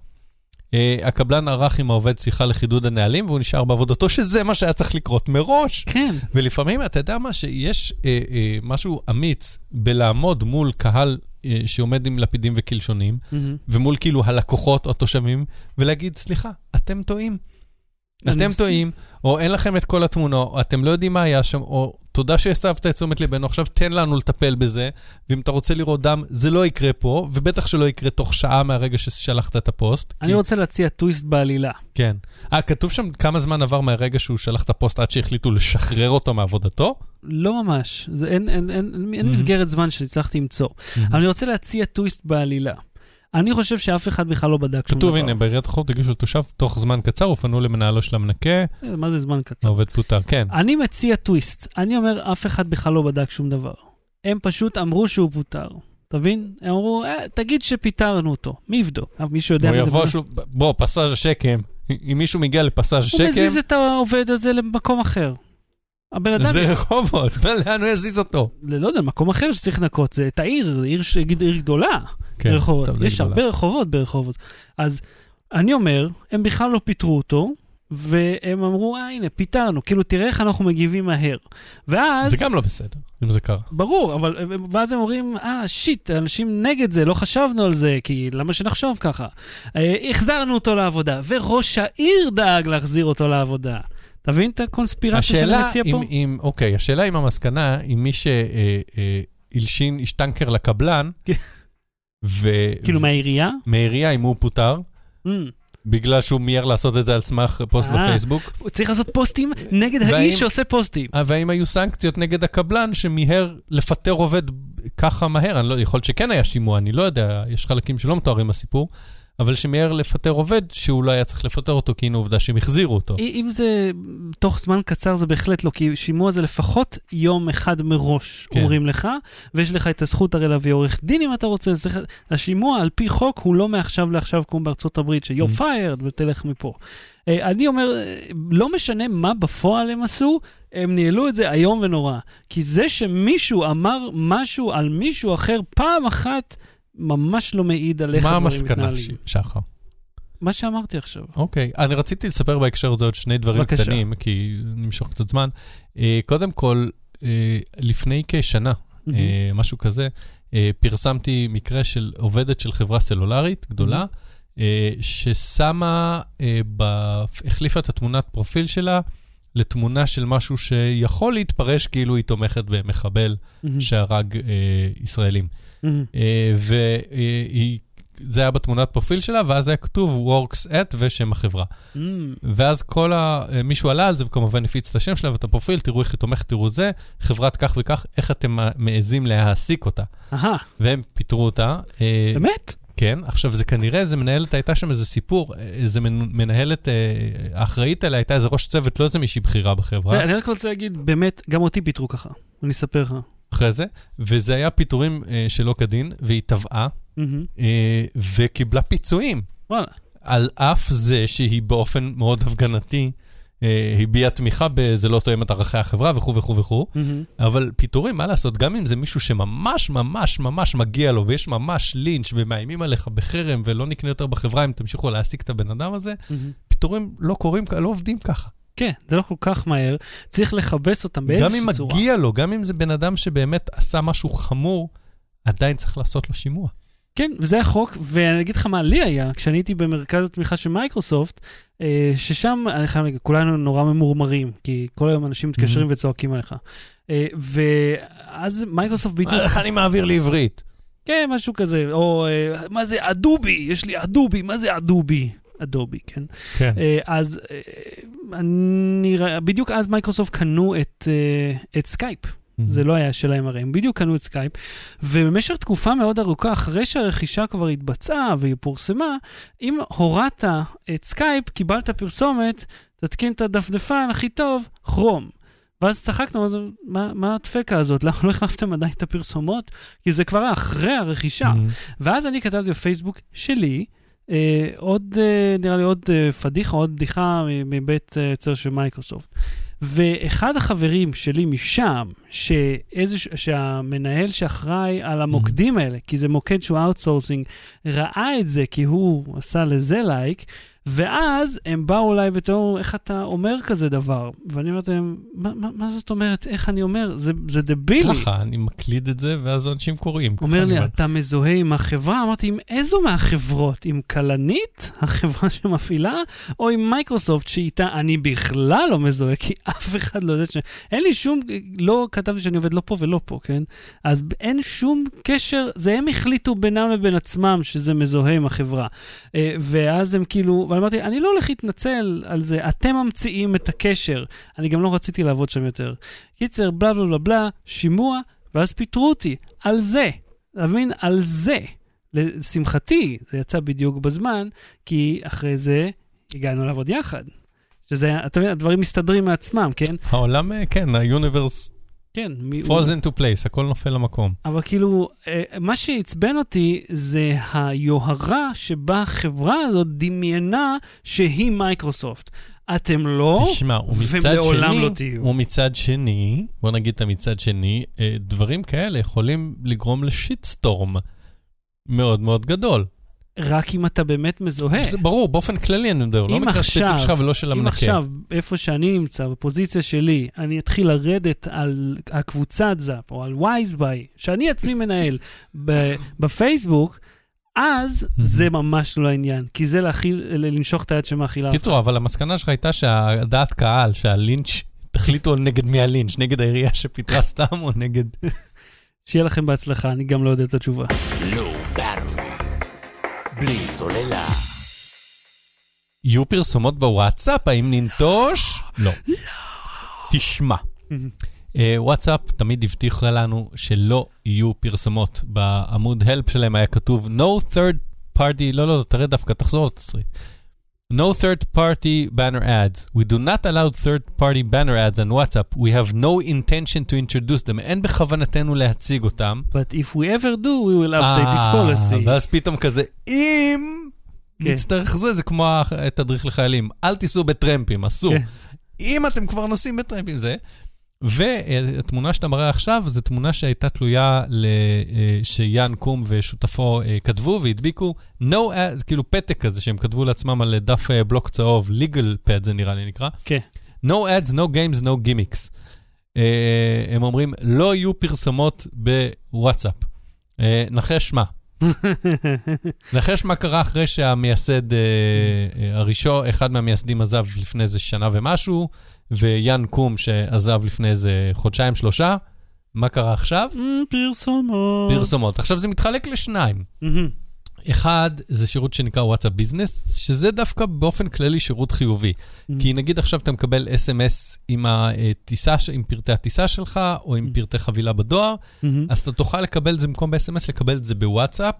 אה, הקבלן ערך עם העובד שיחה לחידוד הנהלים, והוא נשאר בעבודתו, שזה מה שהיה צריך לקרות מראש. כן. ולפעמים, אתה יודע מה, שיש אה, אה, משהו אמיץ בלעמוד מול קהל אה, שעומד עם לפידים וקלשונים, מהמם. ומול כאילו הלקוחות או התושבים, ולהגיד, סליחה, אתם טועים. אתם מסכים. טועים, או אין לכם את כל התמונות, או אתם לא יודעים מה היה שם, או תודה שהסתבת את תשומת ליבנו, עכשיו תן לנו לטפל בזה, ואם אתה רוצה לראות דם, זה לא יקרה פה, ובטח שלא יקרה תוך שעה מהרגע ששלחת את הפוסט. אני כי- רוצה להציע טוויסט בעלילה. כן. אה, כתוב שם כמה זמן עבר מהרגע שהוא שלח את הפוסט עד שהחליטו לשחרר אותו מעבודתו? לא ממש, זה אין, אין, אין, אין, אין Mhm. מסגרת זמן שהצלחתי למצוא. אבל אני רוצה להציע טוויסט בעלילה. אני חושב שאף אחד בכלל לא בדק שום דבר. כתוב, הנה, בעיריית רחובות הגיבו לתושב תוך זמן קצר, ופנו למנהלו של המנקה, אה, מה זה זמן קצר? העובד פוטר. כן. אני מציע טוויסט. אני אומר, אף אחד בכלל לא בדק שום דבר. הם פשוט אמרו שהוא פוטר. אתה מבין? הם אמרו, אה, תגיד שפיטרנו אותו. מי יבדוק? אה, מישהו יודע הוא מי זה? יבוא שוב, בוא, פסאז' השקם. אם מישהו מגיע לפסאז' הוא השקם, מזיז את העובד הזה למקום אחר. הבן אדם, זה רחובות, (laughs) לאן הוא יזיז אותו? לא יודע, מקום אחר שצריך לנקות, זה את העיר, עיר גדולה. כן, רחובות. יש. הרבה רחובות ברחובות. אז אני אומר, הם בכלל לא פיטרו אותו, והם אמרו, אה, הנה, פיטרנו. כאילו, תראה איך אנחנו מגיבים מהר. ואז... זה גם לא בסדר, אם זה קרה. ברור, אבל ואז הם אומרים, אה, שיט, אנשים נגד זה, לא חשבנו על זה, כי למה שנחשוב ככה? אה, החזרנו אותו לעבודה, וראש העיר דאג להחזיר אותו לעבודה. אתה מבין את הקונספירציה שאני מציע אם, פה? אם, אוקיי, השאלה אם המסקנה, אם מי הלשין השטנקר לקבלן, כן. ו... כאילו מהעירייה? מהעירייה, אם הוא פוטר, Mm. בגלל שהוא מיהר לעשות את זה על סמך פוסט אה. בפייסבוק. הוא צריך לעשות פוסטים נגד והאם- האיש שעושה פוסטים. אה, והאם היו סנקציות נגד הקבלן שמיהר לפטר עובד ככה מהר? אני לא, יכול להיות שכן היה שימוע, אני לא יודע, יש חלקים שלא מתוארים בסיפור, אבל שמיהר לפטר עובד שהוא לא היה צריך לפטר אותו, כי הנה עובדה שהם החזירו אותו. אם זה תוך זמן קצר זה בהחלט לא, כי שימוע זה לפחות יום אחד מראש, כן. אומרים לך, ויש לך את הזכות הרי להביא עורך דין אם אתה רוצה. צריך... השימוע על פי חוק הוא לא מעכשיו לעכשיו כמו בארצות הברית, ש-you're Mm. fired ותלך מפה. אה, אני אומר, לא משנה מה בפועל הם עשו, הם ניהלו את זה איום ונורא. כי זה שמישהו אמר משהו על מישהו אחר פעם אחת, ממש לא מעיד על איך מה הדברים המסקנה, מתנהלים. ש- שחר? מה שאמרתי עכשיו. אוקיי, אני רציתי לספר בהקשר הזה עוד שני דברים בבקשה. קטנים, כי נמשוך קצת זמן. אה, קודם כל, אה, לפני כשנה, אה, משהו כזה, פרסמתי מקרה של עובדת של חברה סלולרית גדולה, אה, ששמה, החליפה את התמונת פרופיל שלה לתמונה של משהו שיכול להתפרש כאילו היא תומכת במחבל מהמם. שהרג ישראלים. אה, והיא... זה היה בתמונת פרופיל שלה, ואז היה כתוב works at ושם החברה. מהמם. ואז כל ה... אה, מישהו עלה על זה וכמובן הפיץ את השם שלה ואת הפרופיל, תראו איך היא תומכת, תראו זה, חברת כך וכך, איך אתם מעזים להעסיק אותה. והם פיטרו אותה. אה, באמת? כן, עכשיו זה כנראה, איזה מנהלת, הייתה שם איזה סיפור, איזה מנ- מנהלת, אה, האחראית עליה הייתה איזה ראש צוות, לא איזה מישהי בכירה בחברה, אני רק רוצה להגיד, באמת, גם אותי פיטרו ככה. אני אספר לך. אחרי זה, וזה היה פיטורים אה, שלא כדין, והיא תבעה, מהמם. אה, וקיבלה פיצויים. וואלה. על אף זה שהיא באופן מאוד הפגנתי אה, הביעה תמיכה ב"זה לא תואם את ערכי החברה" וכו' וכו' וכו', מהמם. אבל פיטורים, מה לעשות, גם אם זה מישהו שממש ממש ממש מגיע לו, ויש ממש לינץ' ומאיימים עליך בחרם ולא נקנה יותר בחברה אם תמשיכו להעסיק את הבן אדם הזה, מהמם. פיטורים לא קורים, לא עובדים ככה. כן, זה לא כל כך מהר. צריך לבסס אותם גם באיזושהי אם צורה. מגיע לו, גם אם זה בן אדם שבאמת עשה משהו חמור, עדיין צריך לעשות לו שימוע. כן, וזה החוק, ואני אגיד לך מה לי היה, כשאני הייתי במרכז התמיכה של מייקרוסופט, אה, ששם, אני חייב להגיד, כולנו נורא ממורמרים, כי כל היום אנשים מתקשרים Mhm. וצועקים עליך. אה, ואז מייקרוסופט בדיוק... איך אני מעביר לעברית? כן, משהו כזה, או אה, מה זה אדובי, יש לי אדובי, מה זה אדובי? אדובי, כן. כן. אה, אז אה, אני, בדיוק אז מייקרוסופט קנו את, אה, את סקייפ. זה לא היה שלהם הרי, הם בדיוק קנו את סקייפ, ובמשך תקופה מאוד ארוכה, אחרי שהרכישה כבר התבצעה והיא פורסמה, אם הורדת את סקייפ, קיבלת פרסומת, תתקין את הדפדפן הכי טוב, כרום. ואז צחקנו, אז מה, מה הדפקה הזאת? למה לא החלפתם עדיין את הפרסומות? כי זה כבר אחרי הרכישה. ואז אני כתבתי בפייסבוק שלי, אה, עוד, אה, נראה לי עוד אה, פדיחה, עוד בדיחה מבית אה, יוצר של מייקרוסופט. ואחד החברים שלי משם, שאיזוש, שהמנהל שאחראי על המוקדים האלה, כי זה מוקד שהוא outsourcing, ראה את זה כי הוא עשה לזה לייק, ואז הם באו אליי בתור, איך אתה אומר כזה דבר? ואני אומרת להם, מה, מה, מה זאת אומרת, איך אני אומר? זה, זה דבילי. ככה, אני מקליד את זה, ואז אנשים קוראים. אומר לי. אתה מזוהה עם החברה? אמרתי, עם איזו מהחברות? עם כלנית, החברה (laughs) שמפעילה, או עם מייקרוסופט, שאיתה אני בכלל לא מזוהה, כי אף אחד לא יודע ש... אין לי שום, לא כתבתי שאני עובד לא פה ולא פה, כן? אז אין שום קשר, זה הם החליטו בינם לבין עצמם שזה מזוהה עם החברה. אה, ואז הם כאילו, ואני אמרתי, אני לא הולך להתנצל על זה, אתם ממציאים את הקשר. אני גם לא רציתי לעבוד שם יותר. קיצר, בלה בלה בלה בלה, שימוע, ואז פיטרו אותי. על זה. אתה מבין? על זה. לשמחתי, זה יצא בדיוק בזמן, כי אחרי זה הגענו לעבוד יחד. שזה, אתה מבין, הדברים מסתדרים מעצמם, כן? העולם, אה, כן, ה-universe כן. מי- frozen to place, הכל נופל למקום. אבל כאילו, אה, מה שעצבן אותי זה היוהרה שבה החברה הזאת דמיינה שהיא מייקרוסופט. אתם לא, תשמע, ומצד ולעולם שני, לא תהיו. ומצד שני, בוא נגיד את המצד שני, אה, דברים כאלה יכולים לגרום לשיטסטורם מאוד מאוד גדול. רק אם אתה באמת מזוהה. זה ברור, באופן כללי אני מדבר, לא אם מקרה עכשיו- ספציפי שלך ולא של אם המנקה. עכשיו, איפה שאני נמצא, בפוזיציה שלי, אני אתחיל לרדת על הקבוצת זאפ או על וייזביי, שאני עצמי מנהל (laughs) בפייסבוק, אז זה ממש לא העניין, כי זה להכיל, לנשוך את היד שמאכילה אותך. קיצור, אבל המסקנה שלך הייתה שהדעת קהל, שהלינץ', תחליטו נגד מי הלינץ', נגד העירייה שפיטרה סתם או נגד... (laughs) שיהיה לכם בהצלחה, אני גם לא יודע את התשובה. בלי סוללה. יהיו פרסומות בוואטסאפ? האם ננטוש? לא. תשמע, אה, וואטסאפ תמיד הבטיחה לנו שלא יהיו פרסומות. בעמוד help שלהם היה כתוב no third party, לא, לא, תראה דווקא, תחזור לתסריט. No third party banner ads. We do not allow third party banner ads on WhatsApp. We have no intention to introduce them. אין בכוונתנו להציג אותם. But if we ever do, we will update this אה, policy. ואז פתאום כזה, אם כן. נצטרך זה, זה כמו התדריך לחיילים, אל תיסעו בטרמפים, אסור. כן. אם אתם כבר נוסעים בטרמפים זה. והתמונה שאתה מראה עכשיו, זו תמונה שהייתה תלויה אה, שיאן קום ושותפו אה, כתבו והדביקו, no ads, כאילו פתק כזה שהם כתבו לעצמם על דף אה, בלוק צהוב, legal pad זה נראה לי נקרא. כן. No ads, no games, no gimmicks. אה, הם אומרים, לא יהיו פרסומות בוואטסאפ. אה, נחש מה? (laughs) נחש מה קרה אחרי שהמייסד אה, אה, הראשון, אחד מהמייסדים עזב לפני איזה שנה ומשהו, ויאן קום שעזב לפני איזה חודשיים, שלושה. מה קרה עכשיו? Mm, פרסומות. פרסומות. עכשיו זה מתחלק לשניים. אחד, זה שירות שנקרא וואטסאפ ביזנס, שזה דווקא באופן כללי שירות חיובי. כי נגיד עכשיו אתה מקבל אס.אם.אס עם, הטיסה, עם פרטי הטיסה שלך, או עם פרטי חבילה בדואר, מהמם. אז אתה תוכל לקבל את זה במקום ב-SMS, לקבל את זה בוואטסאפ,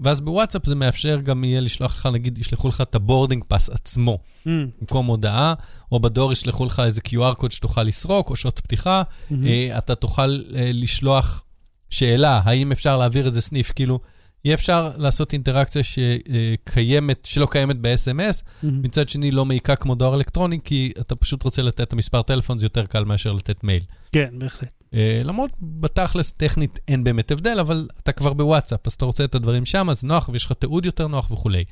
ואז בוואטסאפ זה מאפשר גם יהיה לשלוח לך, נגיד, ישלחו לך את ה boarding pass עצמו, מהמם. במקום הודעה, או בדואר ישלחו לך איזה QR code שתוכל לסרוק, או שעות פתיחה, מהמם. אה, אתה תוכל אה, לשלוח שאלה, האם אפשר להעביר איזה סניף, כאילו, יהיה אפשר לעשות אינטראקציה שקיימת, שלא קיימת ב-SMS, מהמם. מצד שני לא מעיקה כמו דואר אלקטרוני, כי אתה פשוט רוצה לתת את המספר טלפון, זה יותר קל מאשר לתת מייל. כן, בהחלט. אה, למרות, בתכלס, טכנית אין באמת הבדל, אבל אתה כבר בוואטסאפ, אז אתה רוצה את הדברים שם, אז נוח, ויש לך תיעוד יותר נוח וכולי.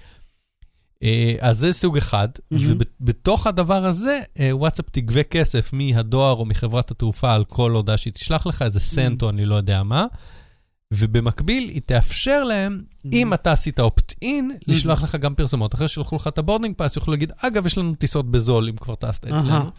אה, אז זה סוג אחד, מהמם. ובתוך הדבר הזה, אה, וואטסאפ תגבה כסף מהדואר או מחברת התעופה על כל הודעה שהיא תשלח לך, איזה סנט או אני לא יודע מה, ובמקביל היא תאפשר להם, אם אתה עשית opt-in, לשלוח לך גם פרסומות. אחרי שלחו לך את ה boarding pass, יוכלו להגיד, אגב, יש לנו טיסות בזול, אם כבר טסת אצלנו.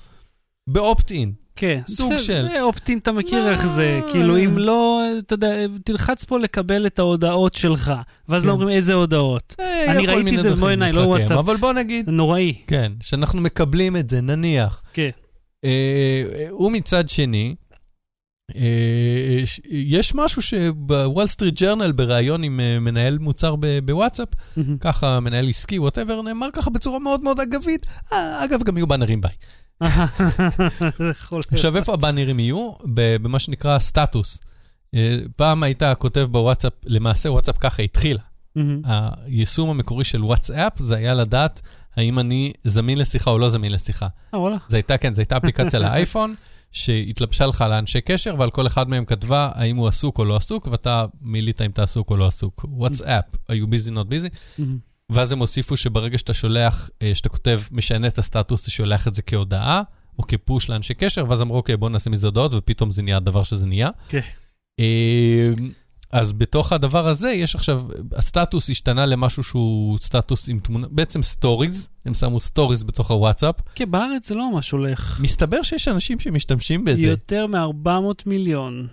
ב opt-in. כן. סוג בסדר, של- זה opt-in, אתה מכיר לא. איך זה. כאילו, אם לא, אתה יודע, תלחץ פה לקבל את ההודעות שלך, ואז כן. לא אומרים איזה הודעות. אה, אני ראיתי את זה במו עיניי, לא וואטסאפ. אבל בוא נגיד, נוראי. כן, שאנחנו מקבלים את זה, נניח. כן. אה, ומצד שני, אה, יש משהו שבוול סטריט ג'רנל, בריאיון עם מנהל מוצר בוואטסאפ. ככה, מנהל עסקי, whatever, נאמר ככה בצורה מאוד מאוד אגבית. אגב, גם יהיו באנרים, ביי. (laughs) עכשיו, איפה הבאנרים יהיו? במה שנקרא סטטוס. אה, פעם היית כותב בוואטסאפ, למעשה וואטסאפ ככה התחילה. היישום המקורי של וואטסאפ זה היה לדעת האם אני זמין לשיחה או לא זמין לשיחה. אה, וואלה. זה הייתה, כן, זו הייתה אפליקציה לאייפון, (laughs) שהתלבשה לך על האנשי קשר, ועל כל אחד מהם כתבה האם הוא עסוק או לא עסוק, ואתה מילאת אם אתה עסוק או לא עסוק. וואטסאפ, are you busy not busy? מהמם. ואז הם הוסיפו שברגע שאתה שולח, אה, שאתה כותב, משנה את הסטטוס, אתה שולח את זה כהודעה, או כ push לאנשי קשר, ואז אמרו, אוקיי, בואו נעשה מזה הודעות, ופתאום זה נהיה הדבר שזה נהיה. כן. אה, אז בתוך הדבר הזה, יש עכשיו, הסטטוס השתנה למשהו שהוא סטטוס עם תמונה, בעצם stories, הם שמו stories בתוך הוואטסאפ. כן, בארץ זה לא ממש הולך. מסתבר שיש אנשים שמשתמשים בזה. יותר מ-400 מיליון.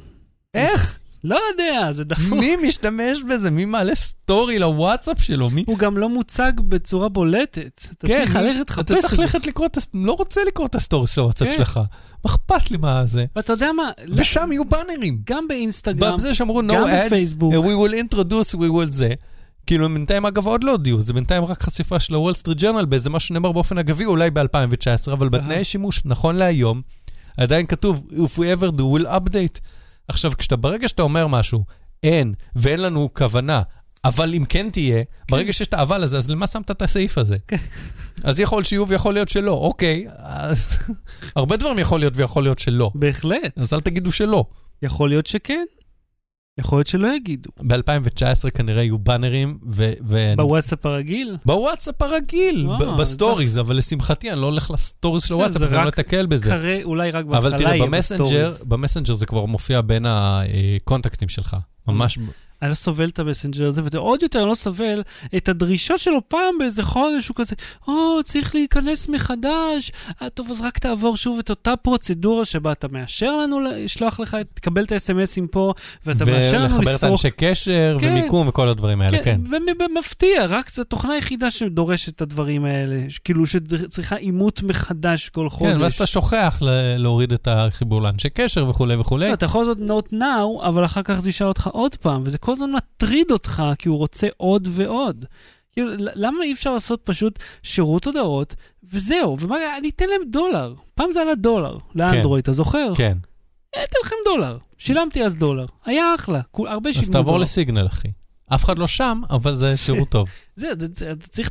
איך? לא יודע, זה דפוק. מי משתמש בזה? מי מעלה סטורי לוואטסאפ שלו? מי? הוא גם לא מוצג בצורה בולטת. אתה כן, צריך ללכת לחפש את אתה זה. צריך ללכת לקרוא את הס... לא רוצה לקרוא את הסטורי של הוואטסאפ כן. שלך. מה אכפת לי מה זה? ואתה יודע מה? ושם יהיו באנרים. גם באינסטגרם, בזה שאמרו no ads, we will introduce, we will זה. כאילו, הם בינתיים אגב עוד לא הודיעו, זה בינתיים רק חשיפה של הוול סטריט ג'רנל באיזה משהו שנאמר באופן אגבי, אולי ב-2019, אבל בתנאי שימוש, נכון להיום, עדיין כתוב, if we ever do, we'll update. עכשיו, כשאתה, ברגע שאתה אומר משהו, אין, ואין לנו כוונה, אבל אם כן תהיה, ברגע שיש את האבל הזה, אז למה שמת את הסעיף הזה? כן. אז יכול שיהיו ויכול להיות שלא, אוקיי, אז (laughs) הרבה דברים יכול להיות ויכול להיות שלא. בהחלט. אז אל תגידו שלא. יכול להיות שכן. יכול להיות שלא יגידו. ב-2019 כנראה יהיו באנרים, ו... ו- בוואטסאפ הרגיל? בוואטסאפ הרגיל, אה, ב- ב stories, אבל לשמחתי אני לא הולך ל stories של זה אז אני לא אתקל בזה. קרה, אולי רק בהתחלה אבל תראה, יהיה במסנג'ר, ב stories. במסנג'ר זה כבר מופיע בין הקונטקטים שלך. ממש, אני לא סובל את המסנג'ר הזה, ועוד יותר אני לא סובל את הדרישה שלו פעם באיזה חודש, הוא כזה, או, צריך להיכנס מחדש. אה, טוב, אז רק תעבור שוב את אותה פרוצדורה שבה אתה מאשר לנו לשלוח לך, תקבל את האס.אם.אסים פה, ואתה מאשר לנו ולחבר את לסרוק. האנשי קשר כן. ומיקום וכל הדברים האלה, כן. ומפתיע, רק זו התוכנה היחידה שדורשת את הדברים האלה, כאילו שצריכה אימות מחדש כל חודש. כן, ואז אתה שוכח להוריד את החיבור לאנשי קשר וכולי וכולי. לא, אתה יכול לעשות not now, אבל אחר כך זה ישאל אותך עוד פעם, וזה כל הזמן מטריד אותך, כי הוא רוצה עוד ועוד. כאילו, למה אי אפשר לעשות פשוט שירות הודעות, וזהו, ומה, אני אתן להם דולר. פעם זה עלה דולר, לאנדרואיד, אתה זוכר? כן. אתן לכם דולר. שילמתי אז דולר. היה אחלה, הרבה שילמו אז דולר. תעבור לסיגנל, אחי. אף אחד לא שם, אבל זה שירות טוב. זה, זה, זה, אתה צריך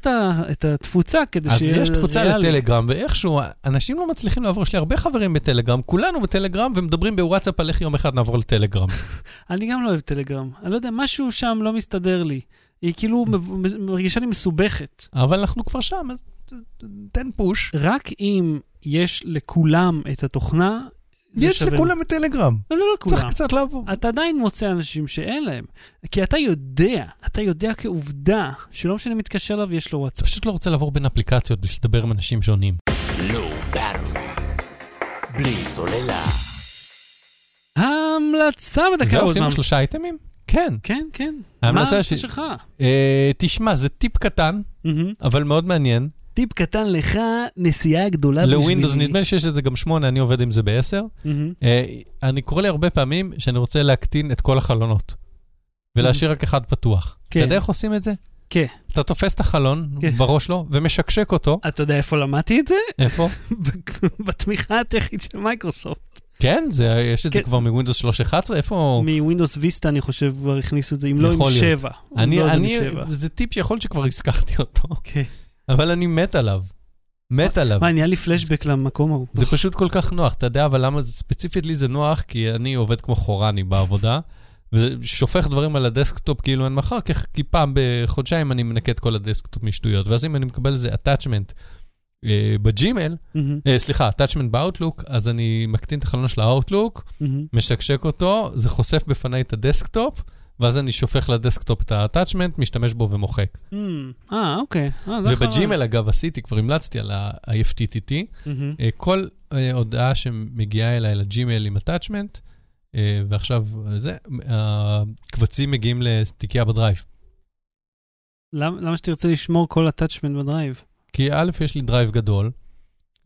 את התפוצה כדי אז שיהיה יש תפוצה ריאלי. לטלגרם, ואיכשהו אנשים לא מצליחים לעבור, יש לי הרבה חברים בטלגרם, כולנו בטלגרם, ומדברים בוואטסאפ על איך יום אחד נעבור לטלגרם. (laughs) אני גם לא אוהב טלגרם. אני לא יודע, משהו שם לא מסתדר לי. היא כאילו (laughs) מרגישה לי מסובכת. אבל אנחנו כבר שם, אז תן פוש. רק אם יש לכולם את התוכנה, יש שווה. לכולם בטלגרם. לא, לא צריך לכולם. קצת לעבור. אתה עדיין מוצא אנשים שאין להם. כי אתה יודע, אתה יודע כעובדה, שלא משנה מי מתקשר אליו, יש לו וואטסאפ. פשוט לא רוצה לעבור בין אפליקציות בשביל לדבר עם אנשים שונים. באטרי. בלי סוללה. ההמלצה בדקה זהו, עוד עשינו פעם. שלושה אייטמים? כן. כן, כן. מה ההמלצה שלך? אה, תשמע, זה טיפ קטן. אבל מאוד מעניין. טיפ קטן לך, נסיעה גדולה בשבילי. לווינדוס, נדמה לי שיש את זה גם שמונה, אני עובד עם זה בעשר. אה, אני קורא לי הרבה פעמים שאני רוצה להקטין את כל החלונות, ולהשאיר רק אחד פתוח. כן. אתה יודע איך עושים את זה? כן. אתה תופס את החלון כן. בראש לו, ומשקשק אותו. אתה יודע איפה למדתי את זה? איפה? (laughs) בתמיכה הטכנית של מייקרוסופט. כן, זה, יש את זה כן. כבר מ Windows 3.11, איפה... מ Windows Vista, אני חושב, כבר הכניסו את זה, אם לא עם יכול להיות. שבע. אני, לא, זה אני, משבע. זה טיפ שיכול להיות שכבר הזכרתי אותו, כן. אבל אני מת עליו. מת עליו. מה, נהיה לי פלשבק למקום ההוא. זה פשוט כל כך נוח, אתה יודע, אבל למה זה ספציפית לי זה נוח? כי אני עובד כמו חורני בעבודה, ושופך דברים על ה desktop כאילו אין מחר, כי- פעם בחודשיים אני מנקה את כל ה desktop משטויות, ואז אם אני מקבל איזה attachment אה, בג'ימל, מהמם, אה, סליחה, attachment באוטלוק, אז אני מקטין את החלון של האוטלוק, מהמם. משקשק אותו, זה חושף בפניי את ה desktop, ואז אני שופך ל desktop את ה-attachment, משתמש בו ומוחק. מהמם. אה, אוקיי. אה, ובג'ימל, אגב, עשיתי, כבר המלצתי על ה-IFTTT, מהמם. אה, כל אה, הודעה שמגיעה אליי לג'ימייל עם אה, ועכשיו זה, הקבצים מגיעים לתיקייה בדרייב. למ- למה שתרצה לשמור כל attachment בדרייב? כי א', יש לי דרייב גדול,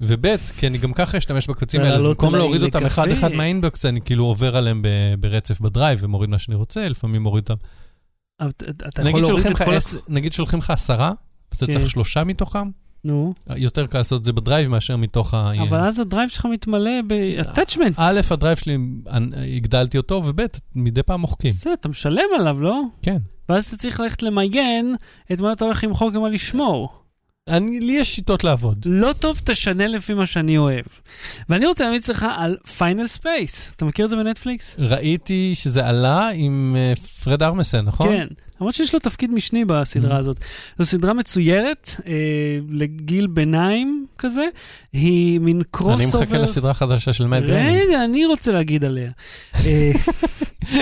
וב', כי אני גם ככה אשתמש בקבצים האלה, אז במקום להוריד אותם. אחד-אחד מה inbox, אני כאילו עובר עליהם ברצף בדרייב ומוריד מה שאני רוצה, לפעמים מוריד אותם. נגיד שולחים לך עשרה, ואתה כן. צריך שלושה מתוכם, נו, יותר קל לעשות את זה בדרייב מאשר מתוך ה... אבל אז הדרייב שלך מתמלא ב-attachments. א', הדרייב שלי, הגדלתי אותו, וב', מדי פעם מוחקים. בסדר, אתה משלם עליו, לא? כן. ואז אתה צריך ללכת למיין את מה אתה הולך למחוק ומה לשמור. אני, לי יש שיטות לעבוד. לא טוב, תשנה לפי מה שאני אוהב. ואני רוצה להמליץ לך על פיינל ספייס. אתה מכיר את זה בנטפליקס? ראיתי שזה עלה עם אה, פרד ארמיסן, נכון? כן. למרות שיש לו תפקיד משני בסדרה Mhm. הזאת. זו סדרה מצוירת, אה, לגיל ביניים כזה. היא מין cross אני מחכה לסדרה החדשה של מאט גריינינג. רגע, אני רוצה להגיד עליה. (laughs)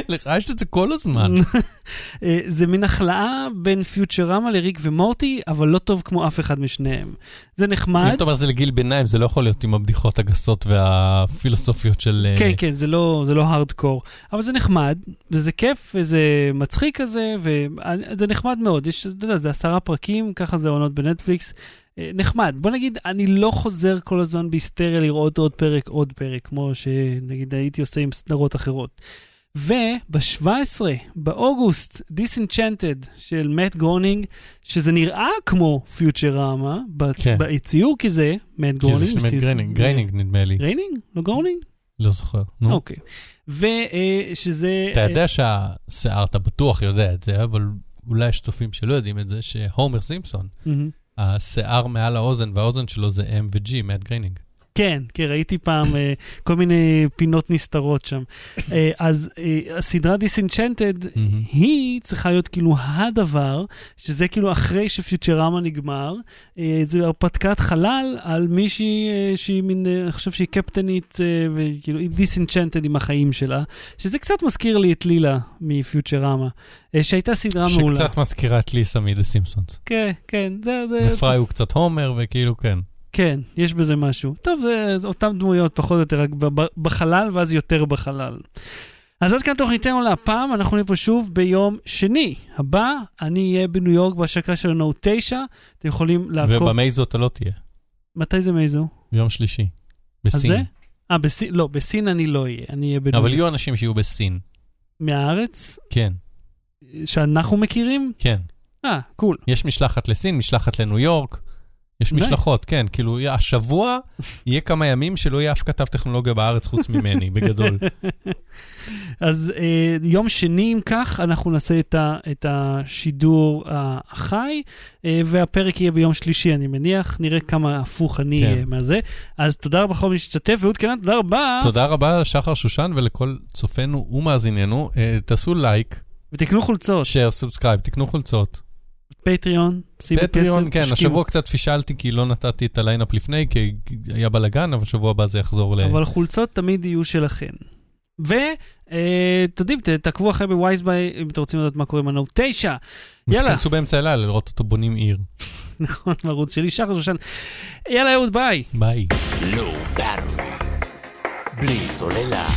לך יש את זה כל הזמן. (laughs) אה, זה מין הכלאה בין פיוצ'רמה לריק ומורטי, אבל לא טוב כמו אף אחד משניהם. זה אם נחמד. אתה אומר זה לגיל ביניים, זה לא יכול להיות עם הבדיחות הגסות והפילוסופיות של... אה, כן, כן, זה לא, זה לא הארדקור, אבל זה נחמד, וזה כיף, וזה מצחיק כזה, וזה נחמד מאוד. יש, אתה יודע, זה עשרה פרקים, ככה זה עונות בנטפליקס. אה, נחמד. בוא נגיד, אני לא חוזר כל הזמן בהיסטריה לראות עוד פרק, עוד פרק, כמו שנגיד הייתי עושה עם סדרות אחרות. וב-17 באוגוסט, Disenchanted של מאט גרונינג, שזה נראה כמו פיוצ'רמה, כן. בציור כי זה מאט כי זה גרונינג. של מאט גריינינג, גריינינג נדמה לי. גריינינג? לא גרונינג? לא זוכר. נו. אוקיי. ושזה... אתה יודע שהשיער, אתה בטוח יודע את זה, אבל אולי יש צופים שלא יודעים את זה, שהומר סימפסון, השיער מעל האוזן והאוזן שלו זה M ו-G, מאט גריינינג. כן, כן, ראיתי פעם אה, כל מיני פינות נסתרות שם. אה, אז אה, הסדרה Disenchanted. היא צריכה להיות כאילו הדבר, שזה כאילו אחרי שפיוצ'רמה נגמר, זה הרפתקת חלל על מישהי שהיא מין, אני חושב שהיא קפטנית, וכאילו היא דיסנצ'נטד עם החיים שלה, שזה קצת מזכיר לי את לילה מפיוטרמה, שהייתה סדרה מעולה. שקצת מזכירה את ליסה מדה סימפסונס. כן, כן, זה... זה ופריי הוא קצת הומר, וכאילו כן. כן, יש בזה משהו. טוב, זה, זה אותן דמויות פחות או יותר, רק בחלל ואז יותר בחלל. אז עד כאן תוכניתנו להפעם, אנחנו נהיה פה שוב ביום שני. הבא, אני אהיה בניו יורק בהשקה של הנוט 9, אתם יכולים לעקוב. ובמייזו אתה לא תהיה. מתי זה מייזו? ביום שלישי. אז בסין. זה? אה, בסין, לא, בסין אני לא אהיה, אני אהיה בניו אבל יורק. יהיו אנשים שיהיו בסין. מהארץ? כן, שאנחנו מכירים? כן. אה, קול. יש משלחת לסין, משלחת לניו יורק. יש. משלחות, כן. כאילו, השבוע יהיה כמה ימים שלא יהיה אף כתב טכנולוגיה בארץ חוץ ממני, (laughs) בגדול. אז אה, יום שני, אם כך, אנחנו נעשה את, ה, את השידור החי, אה, והפרק יהיה ביום שלישי, אני מניח. נראה כמה הפוך אני כן. אהיה מהזה. אז תודה רבה לכל מי שהשתתף, ואהוד קנן, תודה רבה. תודה רבה לשחר שושן ולכל צופינו ומאזיננו. אה, תעשו לייק, ותקנו חולצות, share, subscribe, תקנו חולצות. Patreon, שימו כסף. Patreon, כן, תשקיעו. השבוע קצת פישלתי כי לא נתתי את ה lineup לפני, כי היה בלאגן, אבל שבוע הבא זה יחזור ל... אבל חולצות תמיד יהיו שלכם. ואתם יודעים, ת- תעקבו אחרי בווייזביי אם אתם רוצים לדעת מה קורה עם ה Note 9. יאללה. תכנסו באמצע הלילה לראות אותו בונים עיר. (laughs) נכון, בערוץ שלי, שחר שושן. יאללה, אהוד, ביי. ביי. בלי סוללה.